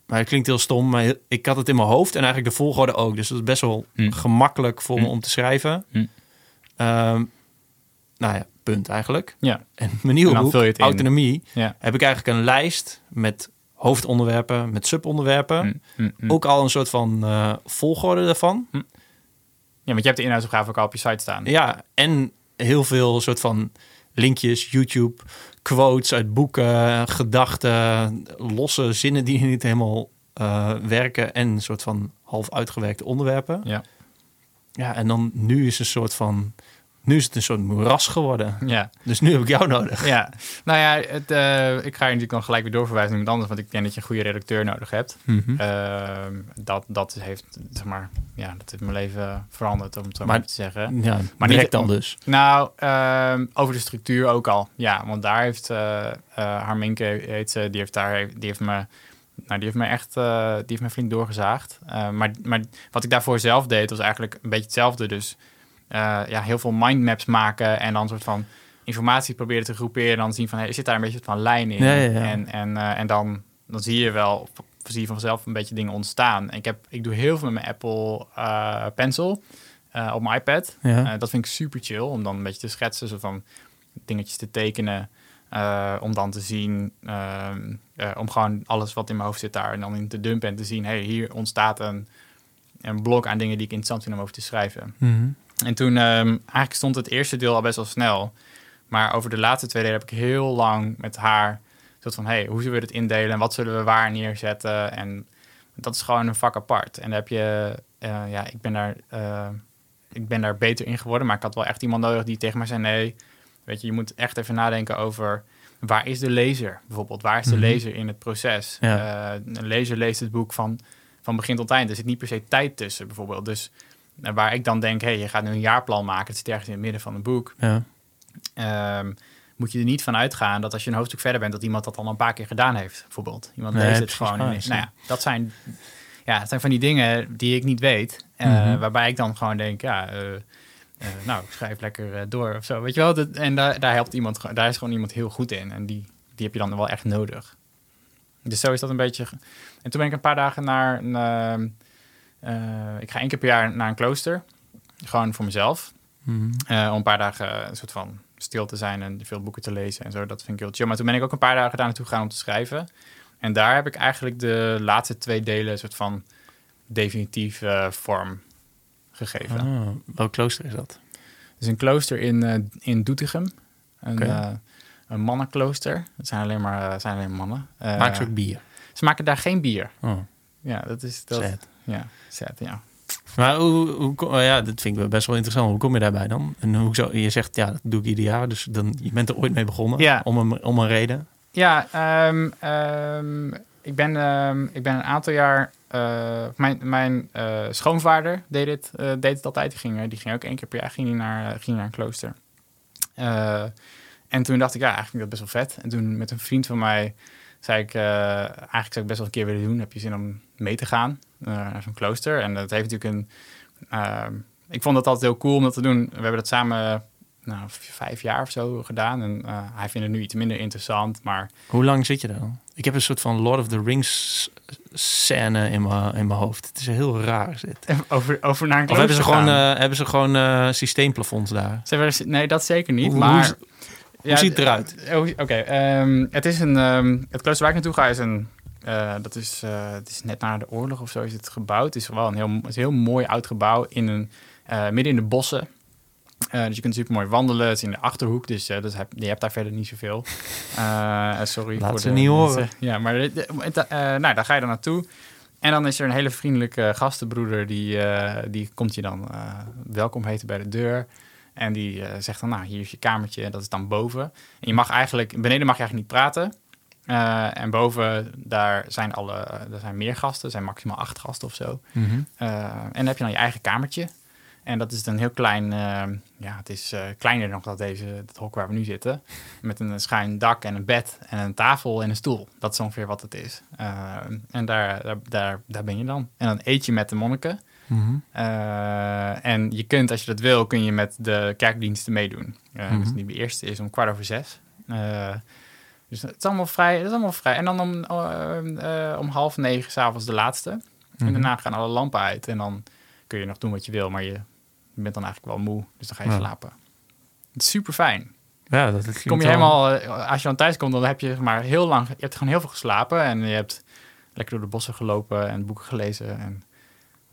maar het klinkt heel stom, maar ik had het in mijn hoofd en eigenlijk de volgorde ook. Dus dat is best wel Hm. gemakkelijk voor me Hm. om te schrijven. Hm. Ehm, nou ja, punt eigenlijk. Ja, En mijn nieuwe En boek. Autonomie, ja. heb ik eigenlijk een lijst met hoofdonderwerpen, met subonderwerpen. Mm, mm, mm. Ook al een soort van eh, volgorde daarvan. ja, want je hebt de inhoudsopgave ook al op je site staan. Ja, en heel veel soort van linkjes, YouTube, quotes uit boeken, gedachten, losse zinnen die niet helemaal eh, werken en een soort van half uitgewerkte onderwerpen. Ja. Ja, en dan nu is een soort van, nu is het een soort moeras geworden. Ja. Dus nu heb ik jou nodig. Ja, nou ja, het, eh, ik ga je natuurlijk dan gelijk weer doorverwijzen naar iemand anders, want ik denk dat je een goede redacteur nodig hebt. Mhm. Ehm, dat, dat heeft, zeg maar, ja, dat heeft mijn leven veranderd, om het zo Maar- maar te zeggen. ja, Maar direct niet- dan dus. Nou, ehm, over de structuur ook al. Ja, want daar heeft uh, Harminke, heet ze, die heeft daar, die heeft me, nou, die heeft me echt, die heeft me flink doorgezaagd. Maar, maar wat ik daarvoor zelf deed, was eigenlijk een beetje hetzelfde. Dus ja, heel veel mindmaps maken en dan een soort van informatie proberen te groeperen. En dan zien van, hey, zit daar een beetje van lijn in? Ja, ja, ja. En, en, uh, en dan, dan zie je wel, zie je vanzelf een beetje dingen ontstaan. En ik, heb, ik doe heel veel met mijn Apple uh, Pencil uh, op mijn iPad. Ja. dat vind ik super chill, om dan een beetje te schetsen, zo van dingetjes te tekenen. Uh, om dan te zien, uh, om gewoon alles wat in mijn hoofd zit daar en dan in te dumpen en te zien, hey, hier ontstaat een, een blok aan dingen die ik interessant vind om over te schrijven. Mm -hmm. En toen, um, eigenlijk stond het eerste deel al best wel snel, maar over de laatste twee delen heb ik heel lang met haar, soort van, hey, hoe zullen we het indelen en wat zullen we waar neerzetten en dat is gewoon een vak apart. En dan heb je, uh, ja, ik ben daar, uh, ik ben daar beter in geworden, maar ik had wel echt iemand nodig die tegen mij zei, nee, Weet je, je moet echt even nadenken over waar is de lezer bijvoorbeeld? Waar is de Mhm. lezer in het proces? Ja. Uh, een lezer leest het boek van, van begin tot eind. Er zit niet per se tijd tussen bijvoorbeeld. Dus waar ik dan denk, hé, hey, je gaat nu een jaarplan maken. Het zit ergens in het midden van een boek. Ja. Um, moet je er niet van uitgaan dat als je een hoofdstuk verder bent... dat iemand dat al een paar keer gedaan heeft, bijvoorbeeld. Iemand Nee, leest het gewoon. waar, ja. nou ja, dat zijn, ja, dat zijn van die dingen die ik niet weet. Uh, Mhm. Waarbij ik dan gewoon denk, ja... Uh, nou, ik schrijf lekker door of zo. Weet je wel? Dat, en daar, daar helpt iemand, daar is gewoon iemand heel goed in. En die, die heb je dan wel echt nodig. Dus zo is dat een beetje. En toen ben ik een paar dagen naar een. Eh, ik ga één keer per jaar naar een klooster. Gewoon voor mezelf. Mhm. Eh, om een paar dagen een soort van stil te zijn en veel boeken te lezen en zo. Dat vind ik heel chill. Maar toen ben ik ook een paar dagen daar naartoe gegaan om te schrijven. En daar heb ik eigenlijk de laatste twee delen een soort van definitief eh, vorm gegeven. Ah, welk klooster is dat? Het is een klooster in, eh, in Doetinchem. Een, een mannenklooster. Het zijn alleen maar, uh, zijn alleen mannen. Uh, Maak ze ook bier? ze maken daar geen bier. Oh, Ja, dat is... Dat. Ja, sad, ja. Maar hoe, hoe, oh ja, dat vind ik wel best wel interessant. Hoe kom je daarbij dan? En hoe zo, je zegt, ja, dat doe ik ieder jaar. Dus dan, je bent er ooit mee begonnen. Ja. Om, een, om een reden. Ja, ehm, ehm, ik, ben, ehm, ik ben een aantal jaar... eh, mijn mijn eh, schoonvader deed het, eh, deed het altijd. Die ging, die ging ook één keer per jaar ging naar, ging naar een klooster. En toen dacht ik, ja, eigenlijk vind ik dat best wel vet. En toen met een vriend van mij zei ik... eigenlijk zou ik best wel een keer willen doen. Heb je zin om mee te gaan naar zo'n klooster? En dat heeft natuurlijk een... ehm, ik vond dat altijd heel cool om dat te doen. We hebben dat samen nou, vijf jaar of zo gedaan. En eh, hij vindt het nu iets minder interessant, maar... Hoe lang zit je dan? Ik heb een soort van Lord of the Rings scène in mijn, in mijn hoofd. Het is heel raar dit. (laughs) Over, over naar een Of hebben ze gewoon, eh, hebben ze gewoon eh, systeemplafonds daar? Nee, dat zeker niet. Hoe- maar, hoe- Hoe ziet het eruit? eh, Oké, ehm, het is een... ehm, het klooster waar ik naartoe ga is een... eh, dat is, eh, het is net na de oorlog of zo is het gebouwd. Het is wel een heel, het is een heel mooi oud gebouw in een, eh, midden in de bossen. Dus je kunt super mooi wandelen. Het is in de achterhoek, dus, dus heb, je hebt daar verder niet zoveel. Sorry. Laat voor ze de niet horen. Ja, maar nou, daar ga je dan naartoe. En dan is er een hele vriendelijke gastenbroeder die, die komt je dan welkom heten bij de deur. En die zegt dan, nou, hier is je kamertje, en dat is dan boven. En je mag eigenlijk, beneden mag je eigenlijk niet praten. Eh, en boven, daar zijn, alle, er zijn meer gasten, er zijn maximaal acht gasten of zo. Mhm. Eh, en dan heb je dan je eigen kamertje. En dat is een heel klein, eh, ja, het is kleiner nog dan deze, het hok waar we nu zitten. Met een schuin dak en een bed en een tafel en een stoel. Dat is ongeveer wat het is. En daar, daar, daar, daar ben je dan. En dan eet je met de monniken. Mhm. En je kunt, als je dat wil, kun je met de kerkdiensten meedoen. Mhm. Dus die eerste is om kwart over zes. Dus het is allemaal vrij. Het is allemaal vrij. En dan om, eh, eh, om half negen s'avonds de laatste. Mhm. En daarna gaan alle lampen uit. En dan kun je nog doen wat je wil, maar je, je bent dan eigenlijk wel moe. Dus dan ga je Ja. slapen. Het is super fijn. Ja, dat, klinkt Kom je helemaal, eh, als je dan thuis komt, dan heb je maar heel lang, je hebt gewoon heel veel geslapen. En je hebt lekker door de bossen gelopen en boeken gelezen. En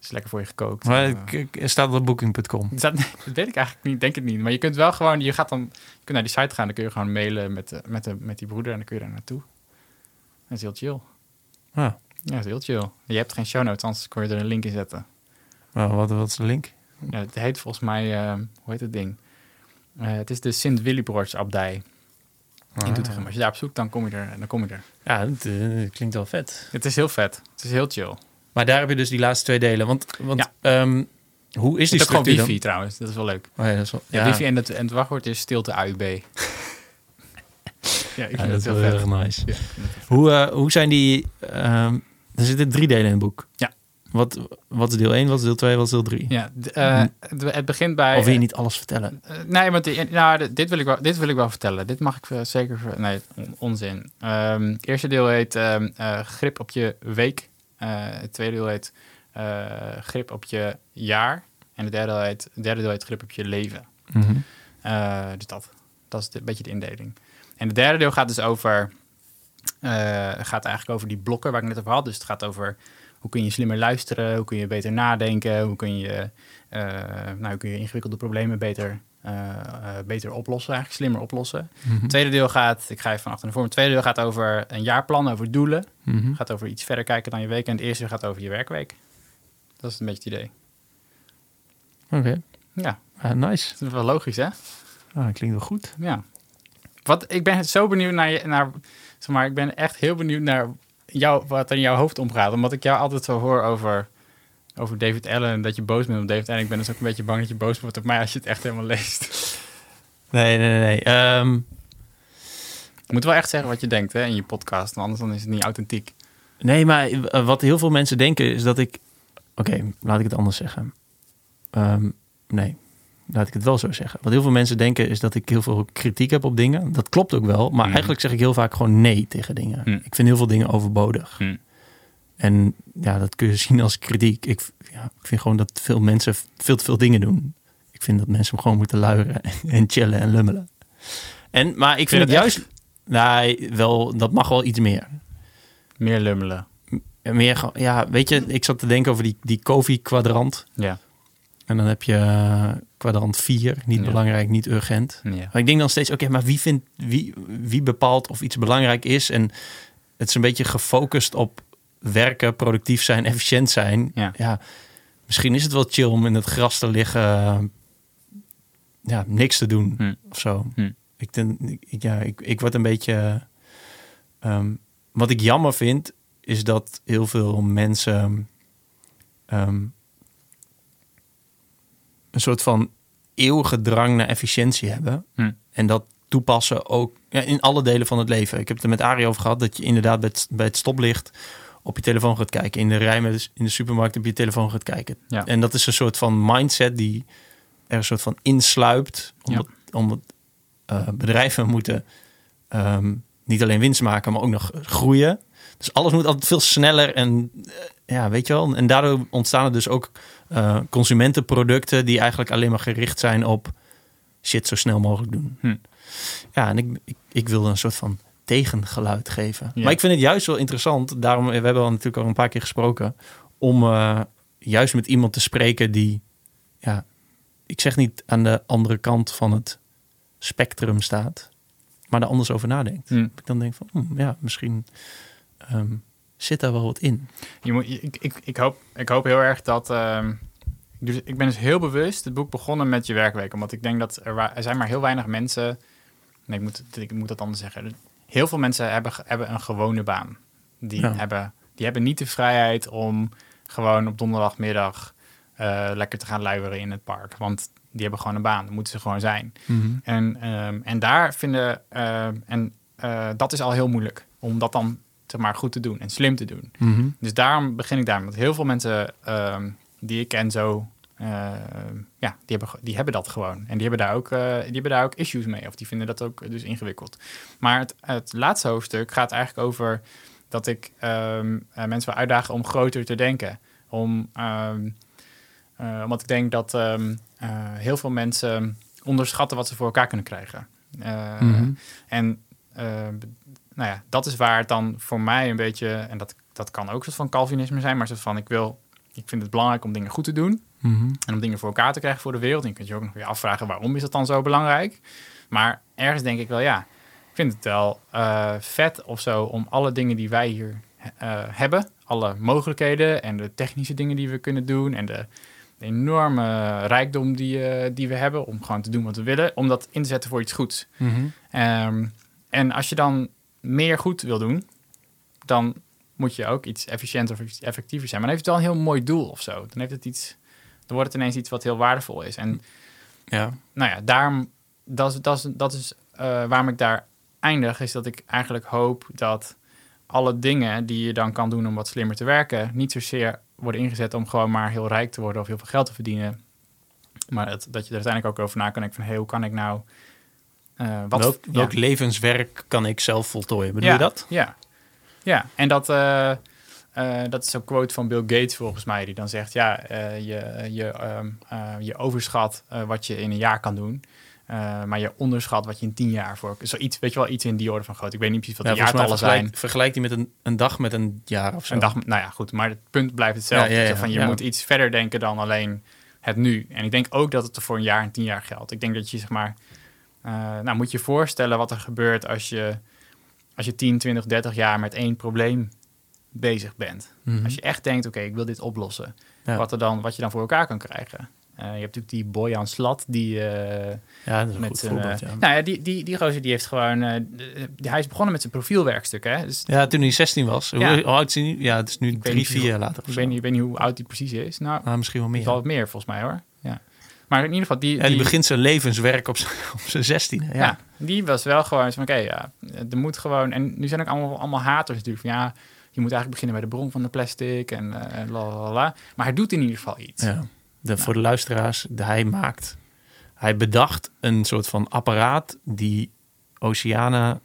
is lekker voor je gekookt. Maar er staat op booking.com. (laughs) dat, weet ik eigenlijk niet, denk het niet. Maar je kunt wel gewoon, je gaat dan, je kunt naar die site gaan, dan kun je gewoon mailen met, de, met, de, met die broeder en dan kun je daar naartoe. Dat is heel chill. Ja. Ja, dat is heel chill. Je hebt geen show notes, anders kon je er een link in zetten. Nou, wat, wat is de link? Ja, het heet volgens mij, eh, hoe heet het ding? Eh, het is de Sint Willibroords abdij in Doetinchem. Als je daar op zoekt, dan kom je er. Dan kom je er. Ja, het eh, klinkt wel vet. Het is heel vet. Het is heel chill. Maar daar heb je dus die laatste twee delen. Want, want Ja. ehm, hoe is die Het is ook gewoon wifi dan? trouwens. Dat is wel leuk. Oh ja, dat is wel, Ja, ja, wifi en het, en het wachtwoord is stilte AUB. (laughs) ja, ik vind dat heel erg nice. Hoe, eh, hoe zijn die... ehm, er zitten drie delen in het boek. Ja. Wat, wat is deel 1, wat is deel 2, wat is deel 3? Ja, eh, het, het begint bij... Of wil je niet alles vertellen? Eh, nee, want die- nou, dit, wil ik wel, dit wil ik wel vertellen. Dit mag ik eh, zeker... Nee, on- onzin. Ehm, het eerste deel heet eh, grip op je week. Eh, het tweede deel heet eh, grip op je jaar. En het derde, heet, het derde deel heet grip op je leven. Mhm. Eh, dus dat, dat is de- een beetje de indeling. En het derde deel gaat dus over... gaat eigenlijk over die blokken waar ik net over had. Dus het gaat over hoe kun je slimmer luisteren, hoe kun je beter nadenken, hoe kun je, nou, hoe kun je ingewikkelde problemen beter, beter oplossen, eigenlijk slimmer oplossen. Mhm. Tweede deel gaat, ik ga even van achter naar voren, het tweede deel gaat over een jaarplan, over doelen. Mhm. gaat over iets verder kijken dan je week. En het eerste gaat over je werkweek. Dat is een beetje het idee. Oké, Ja, Ah, nice. dat is wel logisch, hè? Ah, klinkt wel goed. Ja. Wat, ik ben zo benieuwd naar je, naar, zeg maar, ik ben echt heel benieuwd naar jou, wat er in jouw hoofd omgaat. Omdat ik jou altijd zo hoor over, over David Allen en dat je boos bent op David Allen. Ik ben dus ook een beetje bang dat je boos wordt op mij als je het echt helemaal leest. Nee, nee, nee. nee. Ehm, Je moet wel echt zeggen wat je denkt hè, in je podcast, want anders dan is het niet authentiek. nee, maar eh, wat heel veel mensen denken is dat ik... Oké, laat ik het anders zeggen. Ehm, nee, laat ik het wel zo zeggen. Wat heel veel mensen denken is dat ik heel veel kritiek heb op dingen. Dat klopt ook wel, maar Mhm. eigenlijk zeg ik heel vaak gewoon nee tegen dingen. Mhm. Ik vind heel veel dingen overbodig. Mhm. En ja, dat kun je (laughs) zien als kritiek. Ik, ja, ik vind gewoon dat veel mensen veel te veel dingen doen. Ik vind dat mensen gewoon moeten luieren (laughs) en chillen en lummelen. En, maar ik vind, Vind het juist... Nee, wel, dat mag wel iets meer. Meer lummelen. Meer, gewoon- ja, weet je, ik zat te denken over die, die COVID-kwadrant. Ja. En dan heb je eh, kwadrant 4, niet Ja. belangrijk, niet urgent. ja. Maar ik denk dan steeds, oké, maar wie, vindt, wie, wie bepaalt of iets belangrijk is? En het is een beetje gefocust op werken, productief zijn, (laughs) efficiënt zijn. Ja. misschien is het wel chill om in het gras te liggen, ja, niks te doen Hm. of zo. Hm. Ik, denk, ik, ja, ik, ik word een beetje... ehm, wat ik jammer vind, is dat heel veel mensen... ehm, een soort van eeuwige drang naar efficiëntie hebben. Hm. En dat toepassen ook ja, in alle delen van het leven. Ik heb het er met Arie over gehad dat je inderdaad bij het, bij het stoplicht op je telefoon gaat kijken. In de rij met de- in de supermarkt op je telefoon gaat kijken. Ja. En dat is een soort van mindset die er een soort van insluipt. Omdat, omdat eh, bedrijven moeten ehm, niet alleen winst maken, maar ook nog groeien. Dus alles moet altijd veel sneller en eh, ja, weet je wel. En daardoor ontstaan er dus ook eh, consumentenproducten die eigenlijk alleen maar gericht zijn op shit zo snel mogelijk doen. Hm. Ja, en ik, ik, ik wilde een soort van tegengeluid geven. Ja. Maar ik vind het juist wel interessant. Daarom, we hebben al natuurlijk al een paar keer gesproken. Om eh, juist met iemand te spreken die, ja, ik zeg niet aan de andere kant van het spectrum staat, maar er anders over nadenkt. Hm. Ik dan denk van, hm, ja, misschien ehm, zit daar wel wat in. Je moet, ik, ik, ik, hoop, ik hoop heel erg dat. ehm, dus, ik ben dus heel bewust het boek begonnen met je werkweek. Omdat ik denk dat er, er zijn maar heel weinig mensen. Nee, ik moet, ik moet dat anders zeggen. Heel veel mensen hebben, hebben een gewone baan. Die, Ja. hebben, die hebben niet de vrijheid om gewoon op donderdagmiddag eh, lekker te gaan luieren in het park. Want die hebben gewoon een baan, daar moeten ze gewoon zijn. Mhm. En, ehm, en daar vinden, ehm, en eh, dat is al heel moeilijk om dat dan zeg maar goed te doen en slim te doen. Mhm. Dus daarom begin ik daar. Want heel veel mensen ehm, die ik ken zo, ehm, ja, die hebben, die hebben dat gewoon. En die hebben, daar ook, eh, die hebben daar ook issues mee. Of die vinden dat ook dus ingewikkeld. Maar het, het laatste hoofdstuk gaat eigenlijk over dat ik ehm, eh, mensen wil uitdagen om groter te denken. Om, ehm, eh, omdat ik denk dat ehm, eh, heel veel mensen onderschatten wat ze voor elkaar kunnen krijgen. Eh, Mhm. En eh, nou ja, dat is waar het dan voor mij een beetje, en dat, dat kan ook een soort van Calvinisme zijn, maar soort van ik wil, ik vind het belangrijk om dingen goed te doen Mhm. en om dingen voor elkaar te krijgen voor de wereld. En je kunt je ook nog weer afvragen waarom is dat dan zo belangrijk. Maar ergens denk ik wel, ja, ik vind het wel eh, vet of zo om alle dingen die wij hier eh, hebben, alle mogelijkheden en de technische dingen die we kunnen doen en de, de enorme rijkdom die, eh, die we hebben om gewoon te doen wat we willen, om dat in te zetten voor iets goeds. Mhm. Ehm, en als je dan meer goed wil doen, dan moet je ook iets efficiënter of iets effectiever zijn. Maar dan heeft het wel een heel mooi doel of zo. Dan, heeft het iets, dan wordt het ineens iets wat heel waardevol is. En Ja. nou ja, daarom, dat is, dat is, dat is eh, waarom ik daar eindig, is dat ik eigenlijk hoop dat alle dingen die je dan kan doen om wat slimmer te werken, niet zozeer worden ingezet om gewoon maar heel rijk te worden of heel veel geld te verdienen. Maar dat, dat je er uiteindelijk ook over na kan denken van, hey, hoe kan ik nou... eh, wat, welk, ja. welk levenswerk kan ik zelf voltooien? Bedoel ja, je dat? Ja, ja. en dat, eh, eh, dat is zo'n quote van Bill Gates volgens mij, die dan zegt, ja, eh, je, je, ehm, eh, je overschat wat je in een jaar kan doen, maar je onderschat wat je in tien jaar voor... Zoiets, weet je wel, iets in die orde van groot. Ik weet niet precies wat Ja, de jaartallen zijn. vergelijkt hij met een, een dag met een jaar of zo. Een dag, nou ja, goed, maar het punt blijft hetzelfde. Ja, ja, van, je moet iets verder denken dan alleen het nu. En ik denk ook dat het er voor een jaar en tien jaar geldt. Ik denk dat je, zeg maar... nou, moet je je voorstellen wat er gebeurt als je, als je 10, 20, 30 jaar met één probleem bezig bent. Mhm. Als je echt denkt, oké, ik wil dit oplossen. Ja. Wat, er dan, wat je dan voor elkaar kan krijgen. Eh, je hebt natuurlijk die Boyan Slat, die... eh, Ja, dat is een met goed voorbeeld. eh, Ja. Nou ja, die, die, die gozer die heeft gewoon... eh, d- hij is begonnen met zijn profielwerkstuk, hè. Dus ja, toen hij 16 was. Hoe Ja. hoe oud is hij nu? Ja, het is nu weet drie, vier jaar later. ik weet, niet, ik weet niet hoe oud die precies is. Nou, Ah, misschien wel meer. wel wat meer volgens mij, hoor. Ja. Maar in ieder geval, die, Ja, die die, begint zijn levenswerk op (laughs) zijn, 16e. Ja. ja. die was wel gewoon van, oké, ja, er moet gewoon... En nu zijn ook allemaal, allemaal haters natuurlijk van, ja... Je moet eigenlijk beginnen bij de bron van de plastic en en la la la. Maar hij doet in ieder geval iets. Ja. De, Voor de luisteraars, de, hij maakt... Hij bedacht een soort van apparaat die oceanen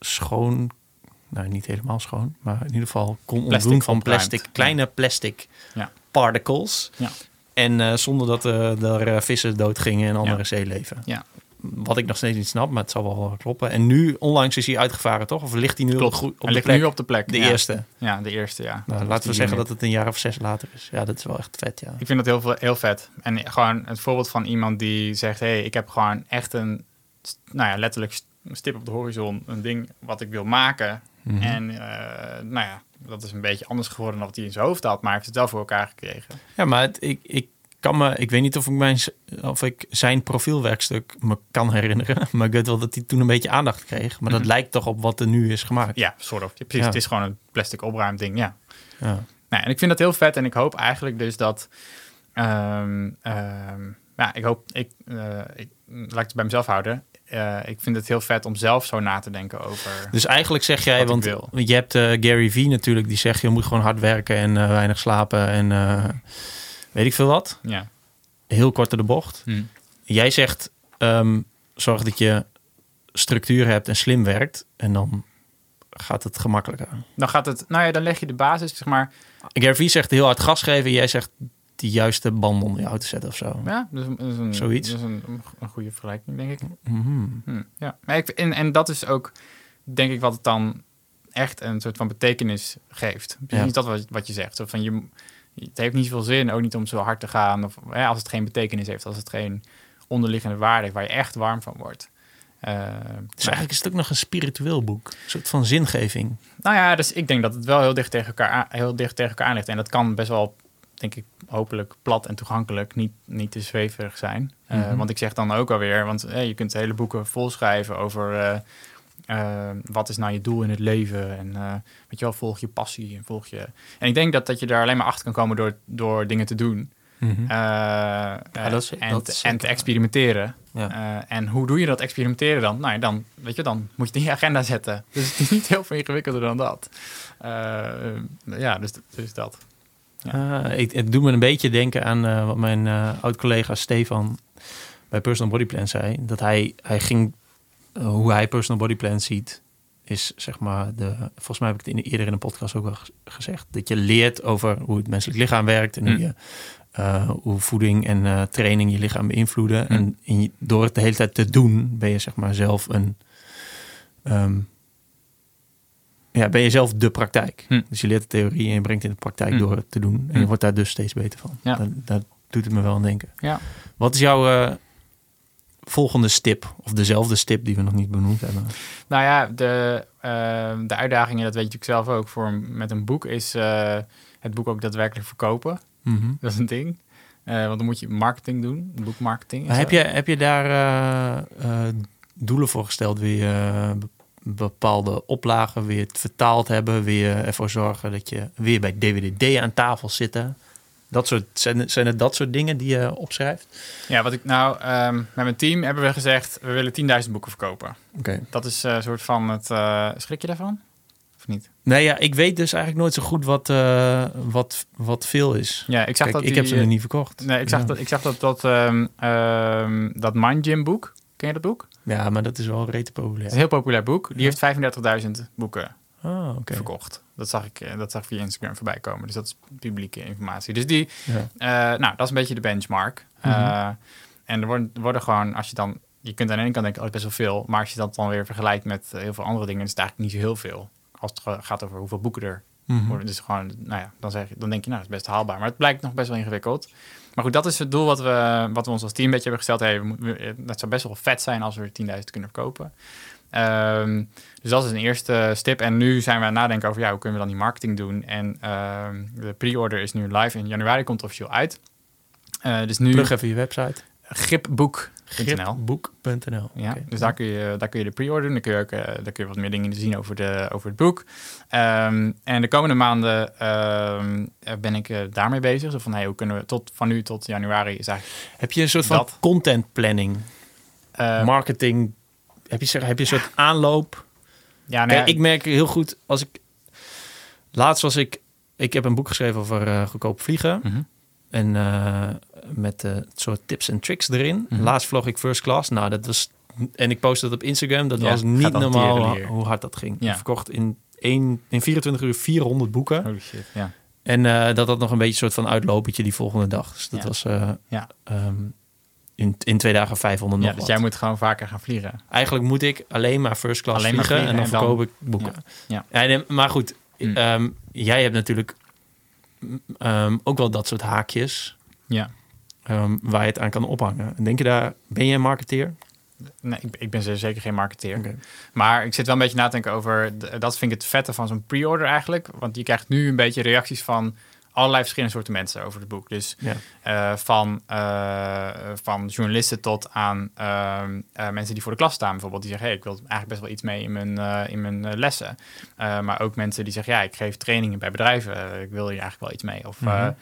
schoon... Nou, niet helemaal schoon, maar in ieder geval kon Plastic ontdoen van opruimt. plastic. Kleine plastic Ja. particles. Ja. En eh, zonder dat er eh, vissen doodgingen en andere Ja. zeeleven. Ja. Wat ik nog steeds niet snap, maar het zal wel kloppen. En nu, onlangs is hij uitgevaren, toch? Of ligt hij nu Klopt. op, de ligt plek? nu op de plek. de ja. eerste. Ja, de eerste, ja. Nou, laten we zeggen dat het een jaar of zes later is. Ja, dat is wel echt vet, ja. Ik vind dat heel, veel- heel vet. En gewoon het voorbeeld van iemand die zegt... hé, hey, ik heb gewoon echt een... nou ja, letterlijk stip op de horizon. Een ding wat ik wil maken. Mhm. En eh, nou ja, dat is een beetje anders geworden dan wat hij in zijn hoofd had. Maar hij heeft het wel voor elkaar gekregen. Ja, maar het, ik, ik kan me, ik weet niet of ik, mijn, of ik zijn profielwerkstuk me kan herinneren. (laughs) Maar ik weet wel dat hij toen een beetje aandacht kreeg. Maar dat Mhm. lijkt toch op wat er nu is gemaakt. Ja, soort of. Precies, Ja. het is gewoon een plastic opruimding, ja. Ja. Nou, en ik vind dat heel vet en ik hoop eigenlijk dus dat... ehm, ja, ik hoop... Ik, eh, ik, laat ik het bij mezelf houden. Eh, ik vind het heel vet om zelf zo na te denken over... Dus eigenlijk zeg jij, want je hebt eh, Gary Vee natuurlijk, die zegt je moet gewoon hard werken en weinig slapen en weet ik veel wat. Ja. Heel kort door de bocht. Hm. Jij zegt, ehm, zorg dat je structuur hebt en slim werkt en dan gaat het gemakkelijker. Dan gaat het... Nou ja, dan leg je de basis, zeg maar... Gary Vee zegt heel hard gas geven. Jij zegt de juiste band onder je auto zetten of zo. Ja, is, een- Zoiets. Dat is een, een goede vergelijking, denk ik. Mhm. Hm, ja. Maar ik, en, en dat is ook, denk ik, wat het dan echt een soort van betekenis geeft. Precies Ja. dat wat, wat je zegt. Zo van je, het heeft niet zoveel zin, ook niet om zo hard te gaan. Of, hè, als het geen betekenis heeft, als het geen onderliggende waarde heeft waar je echt warm van wordt. Dus eigenlijk is het ook nog een spiritueel boek. Een soort van zingeving. nou ja, dus ik denk dat het wel heel dicht tegen elkaar, aan, heel dicht tegen elkaar aan ligt. En dat kan best wel, denk ik, hopelijk plat en toegankelijk, niet, niet te zweverig zijn. Eh, Mhm. Want ik zeg dan ook alweer, want je kunt hele boeken volschrijven over eh, eh, wat is nou je doel in het leven. En eh, weet je wel, volg je passie en volg je. En ik denk dat, dat je daar alleen maar achter kan komen door, door dingen te doen. Mhm. Eh, Ja, dat is- en, dat te- is en te experimenteren. Ja. En hoe doe je dat experimenteren dan? Nou ja, dan, weet je, dan moet je het in je agenda zetten. (laughs) Dus het is niet heel veel ingewikkelder dan dat. Ja, dus, dus dat. Ik, het doet me een beetje denken aan wat mijn oud-collega Stefan bij Personal Body Plan zei. Dat hij, hij ging, hoe hij Personal Body Plan ziet, is zeg maar, de, volgens mij heb ik het in, eerder in een podcast ook ge- gezegd, dat je leert over hoe het menselijk lichaam werkt en hoe, Hm. je, eh, hoe voeding en eh, training je lichaam beïnvloeden. Hm. En in door het de hele tijd te doen, ben je zeg maar zelf een... ehm, ja, ben je zelf de praktijk. Hm. Dus je leert de theorie en je brengt in de praktijk door het te doen. En je wordt daar dus steeds beter van. Ja. Doet het me wel aan denken. Ja. Wat is jouw eh, volgende stip? Of dezelfde stip die we nog niet benoemd hebben? Nou ja, de, eh, de uitdagingen, dat weet je natuurlijk zelf ook, voor, met een boek is eh, het boek ook daadwerkelijk verkopen. Mhm. Dat is een ding. Eh, want dan moet je marketing doen, boekmarketing. heb, je, heb je daar eh, doelen voor gesteld? Wil je be- bepaalde oplagen, het vertaald hebben? Wil je ervoor zorgen dat je weer bij DWDD aan tafel zitten? Dat soort, zijn, het- zijn het dat soort dingen die je opschrijft? Ja, wat ik nou, ehm, met mijn team hebben we gezegd, we willen 10.000 boeken verkopen. Oké. Dat is eh, een soort van het, eh, schrik je daarvan? Of niet? Nee, ja, ik weet dus eigenlijk nooit zo goed wat, eh, wat, wat veel is. Ja, ik zag Kijk, dat ik heb ze nog niet verkocht. Nee, ik zag Ja. dat, ik zag dat, dat, ehm, dat Mind Gym boek. Ken je dat boek? Ja, maar dat is wel rete is populair. een heel populair boek. Die Ja. heeft 35.000 boeken Ah, verkocht. Dat zag ik eh, dat zag ik via Instagram voorbij komen. Dus dat is publieke informatie. Dus die, Ja. eh, nou, dat is een beetje de benchmark. Mhm. Eh, en er worden, worden gewoon, als je dan, je kunt aan de ene kant denken, oh, dat best wel veel. Maar als je dat dan weer vergelijkt met heel veel andere dingen, is het eigenlijk niet zo heel veel. Als het gaat over hoeveel boeken er Mhm. worden. Dus gewoon, nou ja, dan, zeg dan denk je, nou, dat is best haalbaar. Maar het blijkt nog best wel ingewikkeld. Maar goed, dat is het doel wat we, wat we ons als team een beetje hebben gesteld. Hey, we het zou best wel vet zijn als we er 10.000 kunnen verkopen. Ehm, dus dat is een eerste stip. En nu zijn we aan het nadenken over, ja, hoe kunnen we dan die marketing doen? En ehm, de pre-order is nu live. In januari komt het officieel uit. Eh, dus nu Plug even je website. gripboek.nl. Gripboek.nl. Ja, dus daar kun, je, daar kun je de pre-order doen. Dan kun je, ook, eh, daar kun je wat meer dingen zien over, de, over het boek. Ehm, en de komende maanden ben ik eh, daarmee bezig. Zo van, hey, hoe kunnen we tot, van nu tot januari is eigenlijk... Heb je een soort van Dat. content planning, marketing? Heb je, zeg- heb je een soort aanloop? ja, nou ja, Kijk, ik merk heel goed als ik. Laatst was ik. Ik heb een boek geschreven over eh, goedkoop vliegen. Mhm. En eh, met het soort tips en tricks erin. Mhm. Laatst vlog ik first class. Nou, dat was. En ik postte dat op Instagram. Dat Ja, was niet normaal hoe hard dat ging. Ja. Verkocht in, één, in 24 uur 400 boeken. Holy shit, ja. En dat had nog een beetje een soort van uitlopertje die volgende dag. Dus dat was Ja. ehm, in, in twee dagen 500 ja nog dus wat. jij moet gewoon vaker gaan vliegen. Eigenlijk moet ik alleen maar first class Alleen maar vliegen, en dan verkoop ik boeken. Ja. eh, maar goed, Mm. ehm, jij hebt natuurlijk ehm, ook wel dat soort haakjes Ja. ehm, waar je het aan kan ophangen. En denk je daar, ben je een marketeer? Nee, ik, ik ben ze- zeker geen marketeer. Maar ik zit wel een beetje na te denken over... Dat vind ik het vette van zo'n pre-order eigenlijk. Want je krijgt nu een beetje reacties van allerlei verschillende soorten mensen over het boek. Dus Ja. eh, van, eh, van journalisten tot aan ehm, eh, mensen die voor de klas staan bijvoorbeeld. Die zeggen, hey, ik wil eigenlijk best wel iets mee in mijn, in mijn lessen. Maar ook mensen die zeggen, ja, ik geef trainingen bij bedrijven. Ik wil hier eigenlijk wel iets mee. Of, Mhm.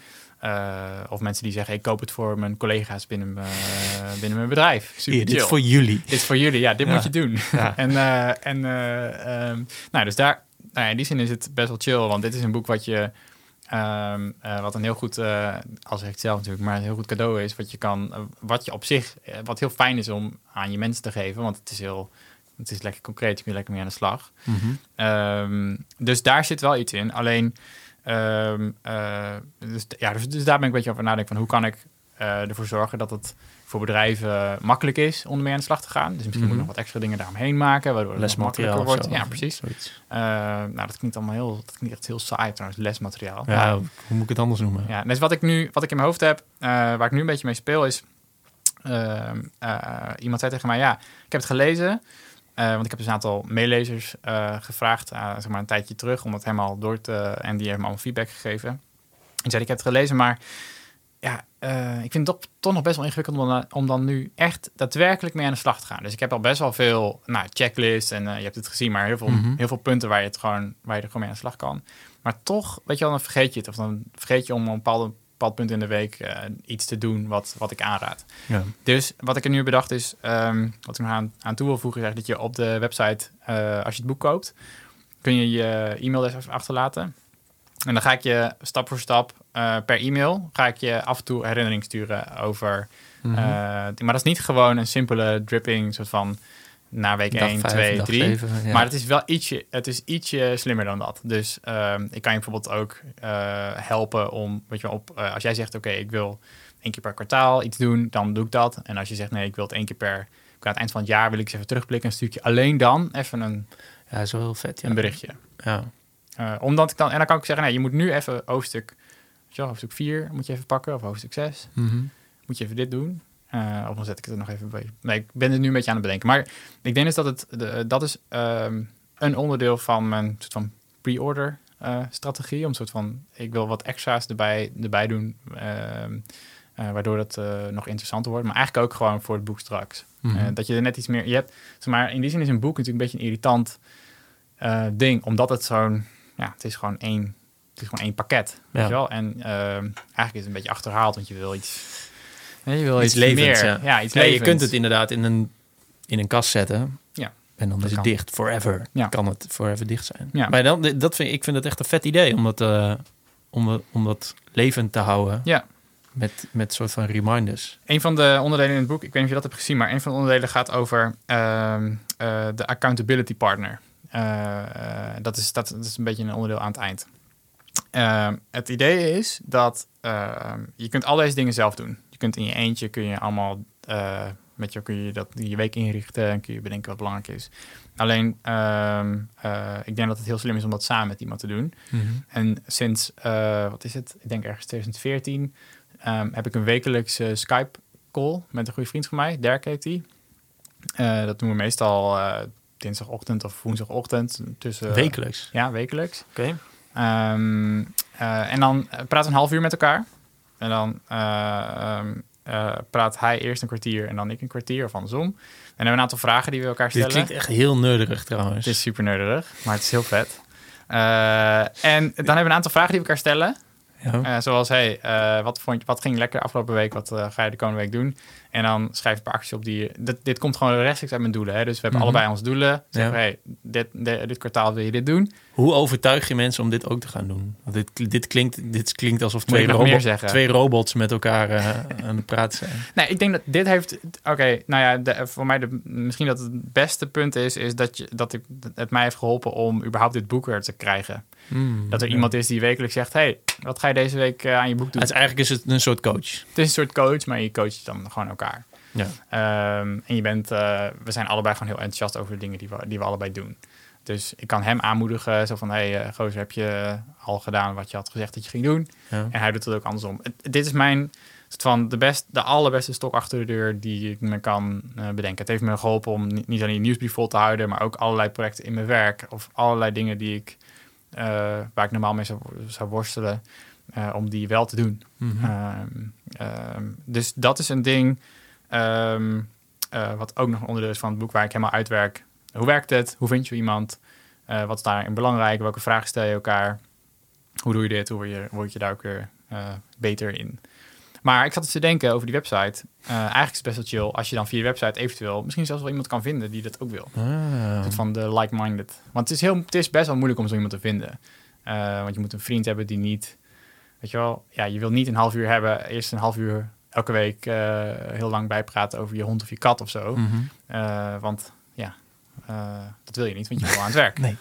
of mensen die zeggen, ik koop het voor mijn collega's binnen, mijn- binnen mijn bedrijf. Super dit is voor jullie. Dit is voor jullie, ja, dit Ja. moet je doen. Ja. (laughs) en en eh, ehm, nou, dus daar, nou in die zin is het best wel chill, want dit is een boek wat je, ehm, eh, wat een heel goed, eh als ik het zelf natuurlijk, maar een heel goed cadeau is, wat je kan, eh, wat je op zich, wat heel fijn is om aan je mensen te geven, want het is heel, het is lekker concreet, je kunt lekker mee aan de slag. Mhm. Ehm, dus daar zit wel iets in. Alleen, ehm, eh, dus, ja, dus, dus daar ben ik een beetje over nadenken van hoe kan ik ervoor zorgen dat het voor bedrijven makkelijk is om ermee aan de slag te gaan. Dus misschien moet ik Mhm. nog wat extra dingen daaromheen maken, waardoor het Lesmateriaal wordt. zo. Ja, precies. Eh, nou, dat klinkt allemaal heel, dat klinkt echt heel saai trouwens, lesmateriaal. Ja, hoe moet ik het anders noemen? Ja, dus wat ik nu, wat ik in mijn hoofd heb, eh, waar ik nu een beetje mee speel, is. ehm, eh, iemand zei tegen mij: Ja, ik heb het gelezen. want ik heb dus een aantal meelezers gevraagd, zeg maar een tijdje terug, om het helemaal door te. En die hebben me allemaal feedback gegeven. Ik zei: Ik heb het gelezen, maar ja, eh, ik vind het toch, toch nog best wel ingewikkeld om dan, om dan nu echt daadwerkelijk mee aan de slag te gaan. Dus ik heb al best wel veel nou, checklists en eh, je hebt het gezien, maar heel veel, Mhm. heel veel punten waar je, het gewoon, waar je er gewoon mee aan de slag kan. Maar toch, weet je wel, dan vergeet je het. Of dan vergeet je om een bepaalde bepaald punt in de week eh, iets te doen wat, wat ik aanraad. Ja. Dus wat ik er nu bedacht is, ehm, wat ik nog aan, aan toe wil voegen, is dat je op de website, als je het boek koopt, kun je je e-mailadres achterlaten. En dan ga ik je stap voor stap eh, per e-mail, ga ik je af en toe herinnering sturen over... Mhm. eh, maar dat is niet gewoon een simpele dripping, soort van na week Dag 1, vijf, 2, dag 3. zeven, ja. Maar het is wel ietsje, het is ietsje slimmer dan dat. Dus ehm, ik kan je bijvoorbeeld ook eh, helpen om, weet je wel, op, als jij zegt, oké, ik wil één keer per kwartaal iets doen, dan doe ik dat. En als je zegt, nee, ik wil het één keer per, aan het eind van het jaar wil ik eens even terugblikken, dan stuur ik je alleen dan even een, ja, wel heel vet. Ja. een berichtje. Ja. Omdat ik dan, en dan kan ik zeggen, nee, je moet nu even hoofdstuk, weet je wel, hoofdstuk 4 moet je even pakken, of hoofdstuk 6 Mhm. moet je even dit doen. Eh, of dan zet ik het er nog even bij. Nee, ik ben het nu een beetje aan het bedenken. Maar ik denk dus dat het, de, dat is ehm, een onderdeel van mijn soort van pre-order eh, strategie. Om een soort van, ik wil wat extra's erbij, erbij doen, ehm, eh, waardoor eh, nog interessanter wordt. Maar eigenlijk ook gewoon voor het boek straks. Mhm. Dat je er net iets meer, je hebt, zeg maar, in die zin is een boek natuurlijk een beetje een irritant ding. Omdat het zo'n, ja, het is gewoon één, het is gewoon één pakket. Weet je wel? En ehm, eigenlijk is het een beetje achterhaald, want je wil iets... Nee, je wil Iets iets, meer. ja. iets Nee, je kunt het inderdaad in een, in een kast zetten. Ja. En dan Dat is het kan. dicht. Forever Ja. kan het forever dicht zijn. Ja. Maar dan, dat vind, ik vind het echt een vet idee. Om dat, eh, om, om dat levend te houden. Ja. Met, met soort van reminders. Een van de onderdelen in het boek, ik weet niet of je dat hebt gezien, maar een van de onderdelen gaat over ehm, eh, de accountability partner. Eh, dat, is, dat, dat is een beetje een onderdeel aan het eind. Ehm, het idee is dat ehm, je kunt al deze dingen zelf doen. Je kunt in je eentje kun je allemaal eh, met je kun je dat je week inrichten en kun je bedenken wat belangrijk is. Alleen ehm, eh, ik denk dat het heel slim is om dat samen met iemand te doen. En sinds, eh, wat is het? Ik denk ergens 2014 ehm, heb ik een wekelijkse Skype-call met een goede vriend van mij, Dirk heet die. Dat doen we meestal dinsdagochtend of woensdagochtend. Tussen, Wekelijks. Ja, wekelijks. Oké. Eh, en dan eh, we een half uur met elkaar. En dan eh, ehm, eh, praat hij eerst een kwartier en dan ik een kwartier of andersom. En dan hebben we een aantal vragen die we elkaar Dit stellen. klinkt echt heel nerdig trouwens. Het is super nerdig, maar het is heel vet. En dan hebben we een aantal vragen die we elkaar stellen. Ja. Zoals, hey, wat, vond je, wat ging lekker afgelopen week? Wat ga je de komende week doen? En dan schrijf een paar acties op die... je- Dit, dit komt gewoon rechtstreeks uit mijn doelen. Hè? Dus we hebben Mhm. allebei onze doelen. Zeg, Ja. hey, dit, dit, dit kwartaal wil je dit doen. Hoe overtuig je mensen om dit ook te gaan doen? Want dit, dit, klinkt, dit klinkt alsof twee, robo- zeggen? twee robots met elkaar eh, aan het praten zijn. (laughs) Nee, ik denk dat dit heeft... Oké, nou ja, de, voor mij de, misschien dat het beste punt is... is dat, je, dat ik, het mij heeft geholpen om überhaupt dit boek er te krijgen. Hmm, Dat er ja. iemand is die wekelijks zegt... hey, wat ga je deze week eh, aan je boek doen? Het is eigenlijk is het een soort coach. Het is een soort coach, maar je coacht dan gewoon elkaar. Ja. Ehm, en je bent, eh, we zijn allebei gewoon heel enthousiast over de dingen die we, die we allebei doen. Dus ik kan hem aanmoedigen, zo van, hé, hey, eh, gozer, heb je al gedaan wat je had gezegd dat je ging doen? Ja. En hij doet het ook andersom. Het- dit is mijn, soort van, de, best, de allerbeste stok achter de deur die ik me kan eh, bedenken. Het heeft me geholpen om niet, niet alleen die nieuwsbrief vol te houden, maar ook allerlei projecten in mijn werk of allerlei dingen die ik, eh, waar ik normaal mee zou, zou worstelen, eh, om die wel te doen. Mhm. Ehm, ehm, dus dat is een ding ehm, eh, wat ook nog een onderdeel is van het boek waar ik helemaal uitwerk. Hoe werkt het? Hoe vind je iemand? Eh, wat is daarin belangrijk? Welke vragen stel je elkaar? Hoe doe je dit? Hoe word je, word je daar ook weer eh, beter in? Maar ik zat eens te denken over die website. Eigenlijk is het best wel chill als je dan via de website eventueel misschien zelfs wel iemand kan vinden die dat ook wil. Ah. Van de like-minded. Want het is, heel, het is best wel moeilijk om zo iemand te vinden. Want je moet een vriend hebben die niet... Weet je wel, ja, je wil niet een half uur hebben. Eerst een half uur elke week eh, heel lang bijpraten over je hond of je kat of zo. Mhm. Eh, want ja, eh, dat wil je niet, want je wel aan het werk. (laughs) Nee.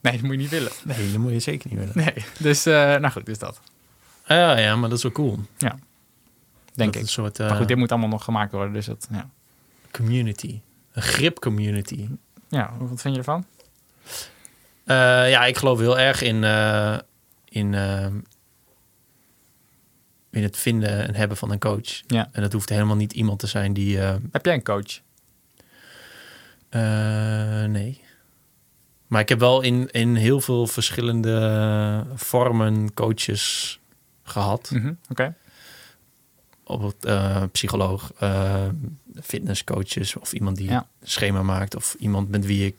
Nee, dat moet je niet willen. Nee, dat moet je zeker niet willen. Nee, dus nou goed, dus dat. Ah, ja, maar dat is wel cool. Denk dat ik. Een soort maar goed, dit moet allemaal nog gemaakt worden, dus dat, ja. community. Een grip community. Ja, wat vind je ervan? Ja, ik geloof heel erg in, in, in het vinden en hebben van een coach. Ja. En dat hoeft helemaal niet iemand te zijn die... eh, Heb jij een coach? eh, nee. Maar ik heb wel in, in heel veel verschillende vormen coaches gehad. Mhm, Oké. Bijvoorbeeld eh, psycholoog, fitnesscoaches of iemand die Ja. schema maakt. Of iemand met wie ik,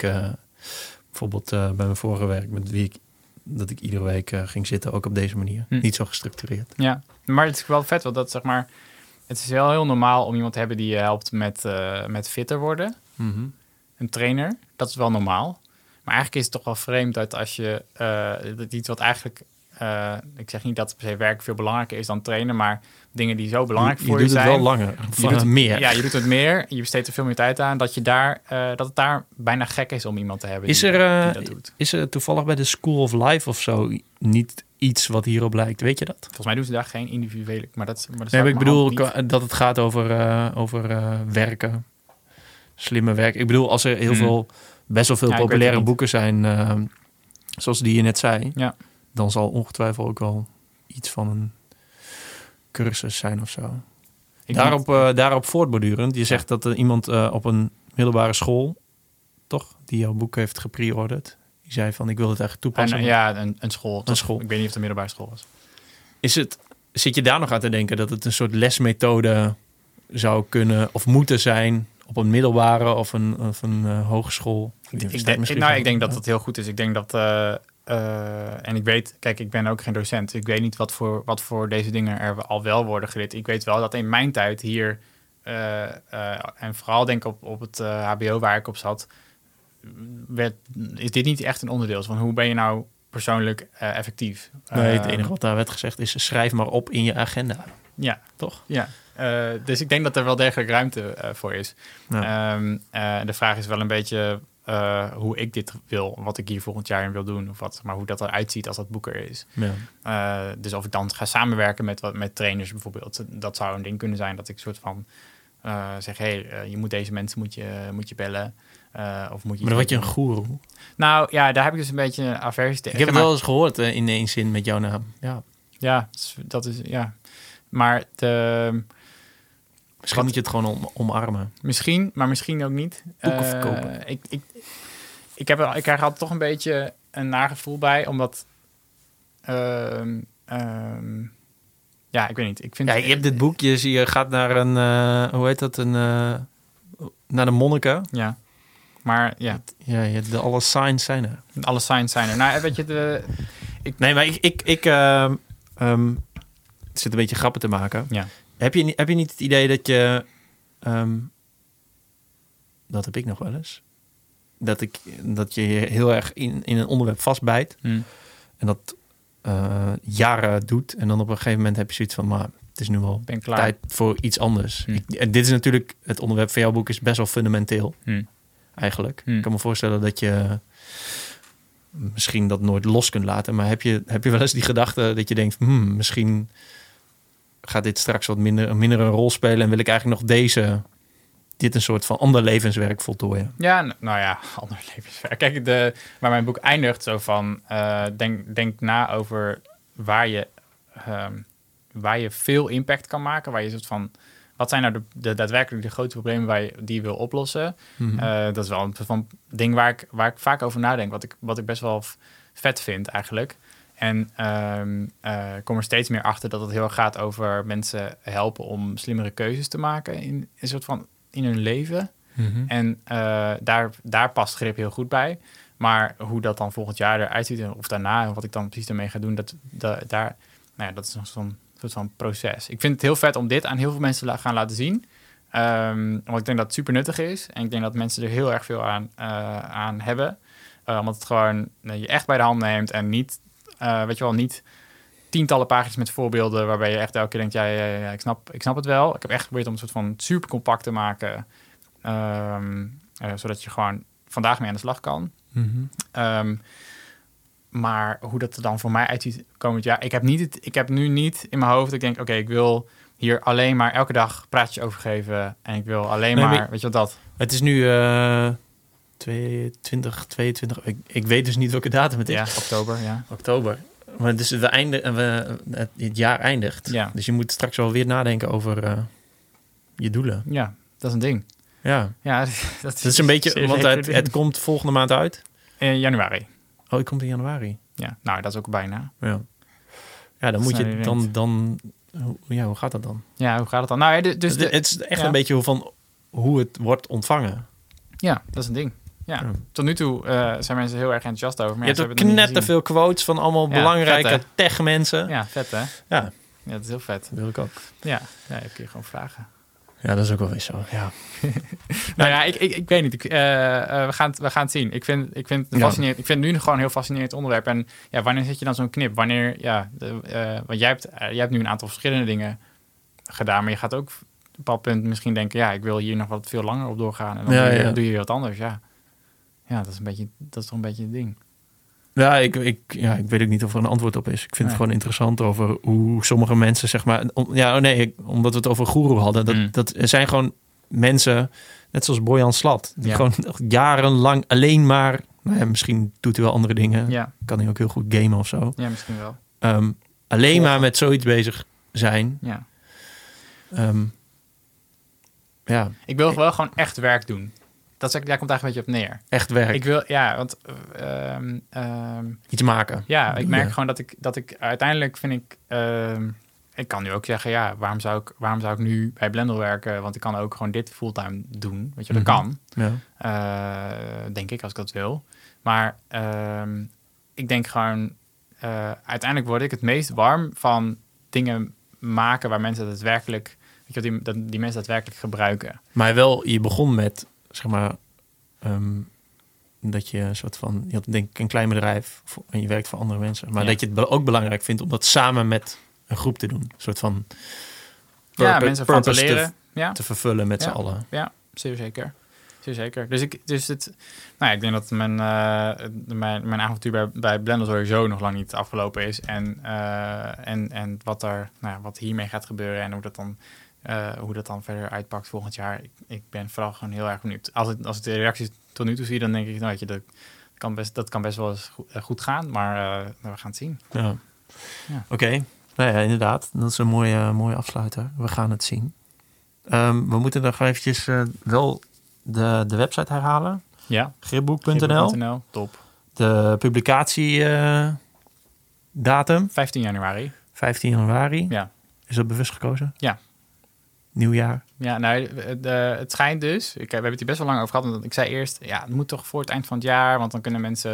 bijvoorbeeld bij mijn vorige werk, met wie ik dat ik iedere week eh, ging zitten, ook op deze manier. Hm. Niet zo gestructureerd. Ja, maar het is wel vet, want dat zeg maar... Het is wel heel normaal om iemand te hebben die je helpt met, eh, met fitter worden. Een trainer, dat is wel normaal. Maar eigenlijk is het toch wel vreemd dat als je... eh, dat iets wat eigenlijk... eh, ik zeg niet dat per se werk veel belangrijker is dan trainen, maar dingen die zo belangrijk je, voor je je, doet zijn... het wel langer. Je doet het meer. Ja, je doet het meer. Je besteedt er veel meer tijd aan. Dat, je daar, eh, dat het daar bijna gek is om iemand te hebben Is die, er, eh, die dat doet. Is er toevallig bij de School of Life of zo niet iets wat hierop lijkt? Weet je dat? Volgens mij doen ze daar geen individuele... Maar dat, maar dat Nee, maar ik bedoel niet. dat het gaat over, over werken. Slimme werk. Ik bedoel, als er heel Hmm. veel, best wel veel Ja, populaire boeken zijn, zoals die je net zei, Ja. Dan zal ongetwijfeld ook wel iets van een cursus zijn of zo. Ik daarop, eh, daarop voortbordurend, je zegt dat er iemand eh, op een middelbare school, toch, die jouw boek heeft gepreorderd, die zei van ik wil het echt toepassen. En, ja, een, een school. Een school. Ik weet niet of het een middelbare school was. Is het, zit je daar nog aan te denken dat het een soort lesmethode zou kunnen of moeten zijn op een middelbare of een, of een eh, hogeschool? Ik, denk, nou, ik denk dat dat heel goed is. Ik denk dat... eh, en ik weet... Kijk, ik ben ook geen docent. Ik weet niet wat voor, wat voor deze dingen er al wel worden geleerd. Ik weet wel dat in mijn tijd hier... eh, eh, en vooral denk ik op, op het hbo waar ik op zat... Werd, is dit niet echt een onderdeel van hoe ben je nou persoonlijk effectief? Nee, het enige wat daar werd gezegd is schrijf maar op in je agenda. Ja, Toch? Ja, dus ik denk dat er wel degelijk ruimte voor is. Ja. Ehm, eh, de vraag is wel een beetje eh, hoe ik dit wil, wat ik hier volgend jaar in wil doen, of wat, maar hoe dat eruit ziet als dat boek er is. Ja. Eh, dus of ik dan ga samenwerken met, wat, met trainers bijvoorbeeld, dat zou een ding kunnen zijn dat ik soort van eh, zeg, hé, hey, je moet deze mensen moet je, moet je bellen. of moet je Maar dan word je een goeroe. Nou ja, daar heb ik dus een beetje een aversie tegen. Ik heb het wel eens gehoord eh, in één zin met jouw naam. Ja. Ja, dat is- dat is, ja. Maar de, Misschien moet je het gewoon om, omarmen. Misschien, maar misschien ook niet. Boeken Eh, verkopen. Ik, ik, ik, heb, ik krijg altijd toch een beetje een nagevoel bij, omdat... ehm, ehm, ja, ik weet niet. Ik vind Ja, je hebt dit boek, je, zie- je gaat naar een, eh, hoe heet dat, een, eh, naar de monniken. Ja, maar ja, Ja, je, de alle signs zijn er. alle signs zijn er. Nou, weet je, de, Nee, maar ik, ik, ik ehm, het zit een beetje grappen te maken. ja. Heb je, niet- heb je niet het idee dat je, ehm, dat heb ik nog wel eens, dat, ik, dat je heel erg in, in een onderwerp vastbijt Hm. en dat eh, jaren doet en dan op een gegeven moment heb je zoiets van, maar het is nu wel ben klaar. tijd voor iets anders. Hm. Ik- en dit is natuurlijk, het onderwerp van jouw boek is best wel fundamenteel Hm. eigenlijk. Ik kan me voorstellen dat je misschien dat nooit los kunt laten. Maar heb je, heb je wel eens die gedachte dat je denkt... Hmm, misschien gaat dit straks wat minder, minder een rol spelen... en wil ik eigenlijk nog deze... dit een soort van ander levenswerk voltooien. Ja, nou ja, (laughs) ander levenswerk. Kijk, de, waar mijn boek eindigt zo van... eh, denk, denk na over waar je, ehm, waar je veel impact kan maken. Waar je soort van... Wat zijn nou de, de daadwerkelijk de grote problemen waar je, die je wil oplossen? Mhm. Eh, dat is wel een soort van ding waar ik, waar ik vaak over nadenk. Wat ik, wat ik best wel vet vind eigenlijk. En ehm, eh, ik kom er steeds meer achter dat het heel erg gaat over mensen helpen om slimmere keuzes te maken in een soort van in hun leven. Mhm. En eh, daar, daar past grip heel goed bij. Maar hoe dat dan volgend jaar eruit ziet of daarna en wat ik dan precies ermee ga doen, dat, da- daar, nou ja, dat is nog zo'n soort van proces. Ik vind het heel vet om dit aan heel veel mensen te gaan laten zien. Ehm, want ik denk dat het super nuttig is. En ik denk dat mensen er heel erg veel aan, eh, aan hebben. Omdat het gewoon je echt bij de hand neemt en niet, eh, weet je wel, niet tientallen pagina's met voorbeelden waarbij je echt elke keer denkt, ja, ja, ja, ja, ik, snap, ik snap het wel. Ik heb echt geprobeerd om een soort van super compact te maken, ehm, eh, zodat je gewoon vandaag mee aan de slag kan. Mhm. Ehm, maar hoe dat er dan voor mij uitziet komend jaar. Ik heb, niet het, ik heb nu niet in mijn hoofd. Ik denk, oké, ik wil hier alleen maar elke dag praatjes over geven. En ik wil alleen Nee, maar, maar- weet je wat dat? Het is nu eh 22, 22... Ik, ik weet dus niet welke datum het is. Ja, oktober, ja. Oktober. Maar dus we einde, we, het, het jaar eindigt. Ja. Dus je moet straks wel weer nadenken over eh, je doelen. Ja, dat is een ding. Ja, Ja, (laughs) dat dat is een beetje... Want het, het komt volgende maand uit. In januari. Oh, het komt in januari. Ja, nou, dat is ook bijna. Ja, ja dan Dat moet je we dan... dan ja, hoe gaat dat dan? Ja, hoe gaat het dan? Nou, ja, dus Dus de, het is echt ja. een beetje hoe van hoe het wordt ontvangen. ja, dat is een ding. Ja, Ja. tot nu toe eh, zijn mensen heel erg enthousiast over. Maar je ja, hebt net veel quotes van allemaal Ja, belangrijke tech-mensen. Ja, vet hè? Ja. Ja, dat is heel vet. Dat wil ik ook. Ja, ja kun je gewoon vragen. Ja, dat is ook wel weer zo. Ja. (laughs) Nou ja, ik, ik, ik weet niet. Ik, eh, eh, we, gaan het, we gaan het zien. Ik vind, ik, vind het fascinerend, ik vind het nu gewoon een heel fascinerend onderwerp. En ja, wanneer zit je dan zo'n knip? Wanneer, ja, de, want jij hebt, jij hebt nu een aantal verschillende dingen gedaan. Maar je gaat ook op een bepaald punt misschien denken... ja, ik wil hier nog wat veel langer op doorgaan. En dan doe, je, ja. doe je weer wat anders, ja. Ja, dat is, een beetje, dat is toch een beetje het ding. Ja, ik, ik, ja, ik weet ook niet of er een antwoord op is. Ik vind Nee. het gewoon interessant over hoe sommige mensen, zeg maar... om- ja, oh nee, ik- omdat we het over goeroe hadden. Dat, Mm. dat er zijn gewoon mensen, net zoals Bojan Slat... die Ja. gewoon jarenlang alleen maar... Nou ja, misschien doet hij wel andere dingen. Ja, Kan hij ook heel goed gamen of zo. ja misschien wel. Ehm, alleen Volgen. maar met zoiets bezig zijn. Ja. Ehm, ja, Ik wil wel gewoon echt werk doen. Dat is, daar komt eigenlijk een beetje op neer. echt werk. Ik wil, ja, want... eh, ehm, ehm, Iets maken. Ja, ik merk ja. gewoon dat ik, dat ik uiteindelijk vind ik... ehm, ik kan nu ook zeggen, ja, waarom zou ik, waarom zou ik nu bij Blender werken? Want ik kan ook gewoon dit fulltime doen. Weet je, dat Mhm. kan. Ja. Eh, denk ik, als ik dat wil. Maar ik denk gewoon... eh, uiteindelijk word ik het meest warm van dingen maken waar mensen daadwerkelijk... Weet je, die, die mensen daadwerkelijk gebruiken. Maar wel, je begon met, zeg maar, ehm, dat je een soort van, je had denk ik een klein bedrijf voor- en je werkt voor andere mensen. Maar Ja. dat je het ook belangrijk vindt om dat samen met een groep te doen. Een soort van ja, mensen van te leren. Ja. te vervullen met Ja. z'n allen. Ja, zeer zeker. Zeer zeker. Dus ik, dus het, nou ja, ik denk dat mijn, eh, mijn, mijn avontuur bij, bij Blender sowieso nog lang niet afgelopen is. En, eh, en, en wat, er, nou ja, wat hiermee gaat gebeuren en hoe dat dan, eh, hoe dat dan verder uitpakt volgend jaar. Ik, ik ben vooral gewoon heel erg benieuwd. Als, het, als ik de reacties tot nu toe zie, dan denk ik, nou, weet je, dat kan best, dat kan best wel eens goed, eh, goed gaan. Maar eh, we gaan het zien. Ja. Ja. Oké, nou ja, inderdaad. Dat is een mooie, mooie afsluiter. We gaan het zien. Ehm, we moeten nog eventjes wel de, de website herhalen. Ja, Gripboek.nl. Top. De publicatie eh, datum, 15 januari. 15 januari. Ja. Is dat bewust gekozen? Ja. Nieuwjaar. Ja, nou, de, de- het schijnt dus. Ik, we hebben het hier best wel lang over gehad. Want ik zei eerst, ja, het moet toch voor het eind van het jaar. Want dan kunnen mensen,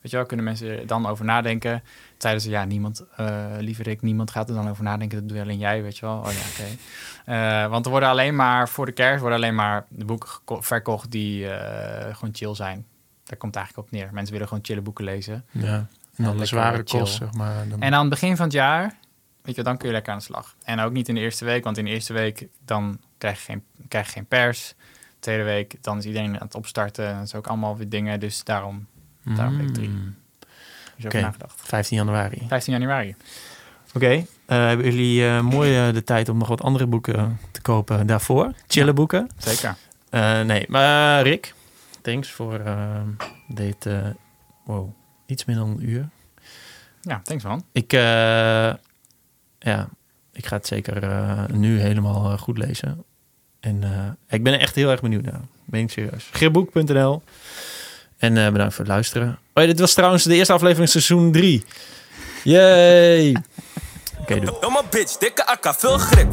weet je wel, kunnen mensen er dan over nadenken. Toen zeiden ze, ja, niemand, eh lieve Rick, niemand gaat er dan over nadenken. Dat doe alleen jij, weet je wel. Oh ja, oké. (laughs) Eh, want er worden alleen maar, voor de kerst worden alleen maar de boeken verkocht die eh, gewoon chill zijn. Daar komt het eigenlijk op neer. Mensen willen gewoon chille boeken lezen. Ja. En dan de zware kost, zeg maar. Dan... En aan het begin van het jaar, weet je, dan kun je lekker aan de slag. En ook niet in de eerste week, want in de eerste week dan krijg je geen, krijg je geen pers. Tweede week, dan is iedereen aan het opstarten. En dat is ook allemaal weer dingen. Dus daarom, daarom week drie. Mm. Oké. over nagedacht. 15 januari. 15 januari. Oké. Eh, hebben jullie eh, mooi de tijd om nog wat andere boeken te kopen daarvoor? Chille Ja. boeken? Zeker. Eh, nee, maar Rick, thanks voor dit, wow, iets meer dan een uur. Ja, thanks man. Ik, ja, ik ga het zeker eh, nu helemaal eh, goed lezen. En eh, ik ben er echt heel erg benieuwd naar. Ben ik serieus. Geerboek.nl En eh, bedankt voor het luisteren. Oh ja, dit was trouwens de eerste aflevering seizoen 3. Yay! (laughs) Oké, doei. Domme bitch, dikke akka, veel grip.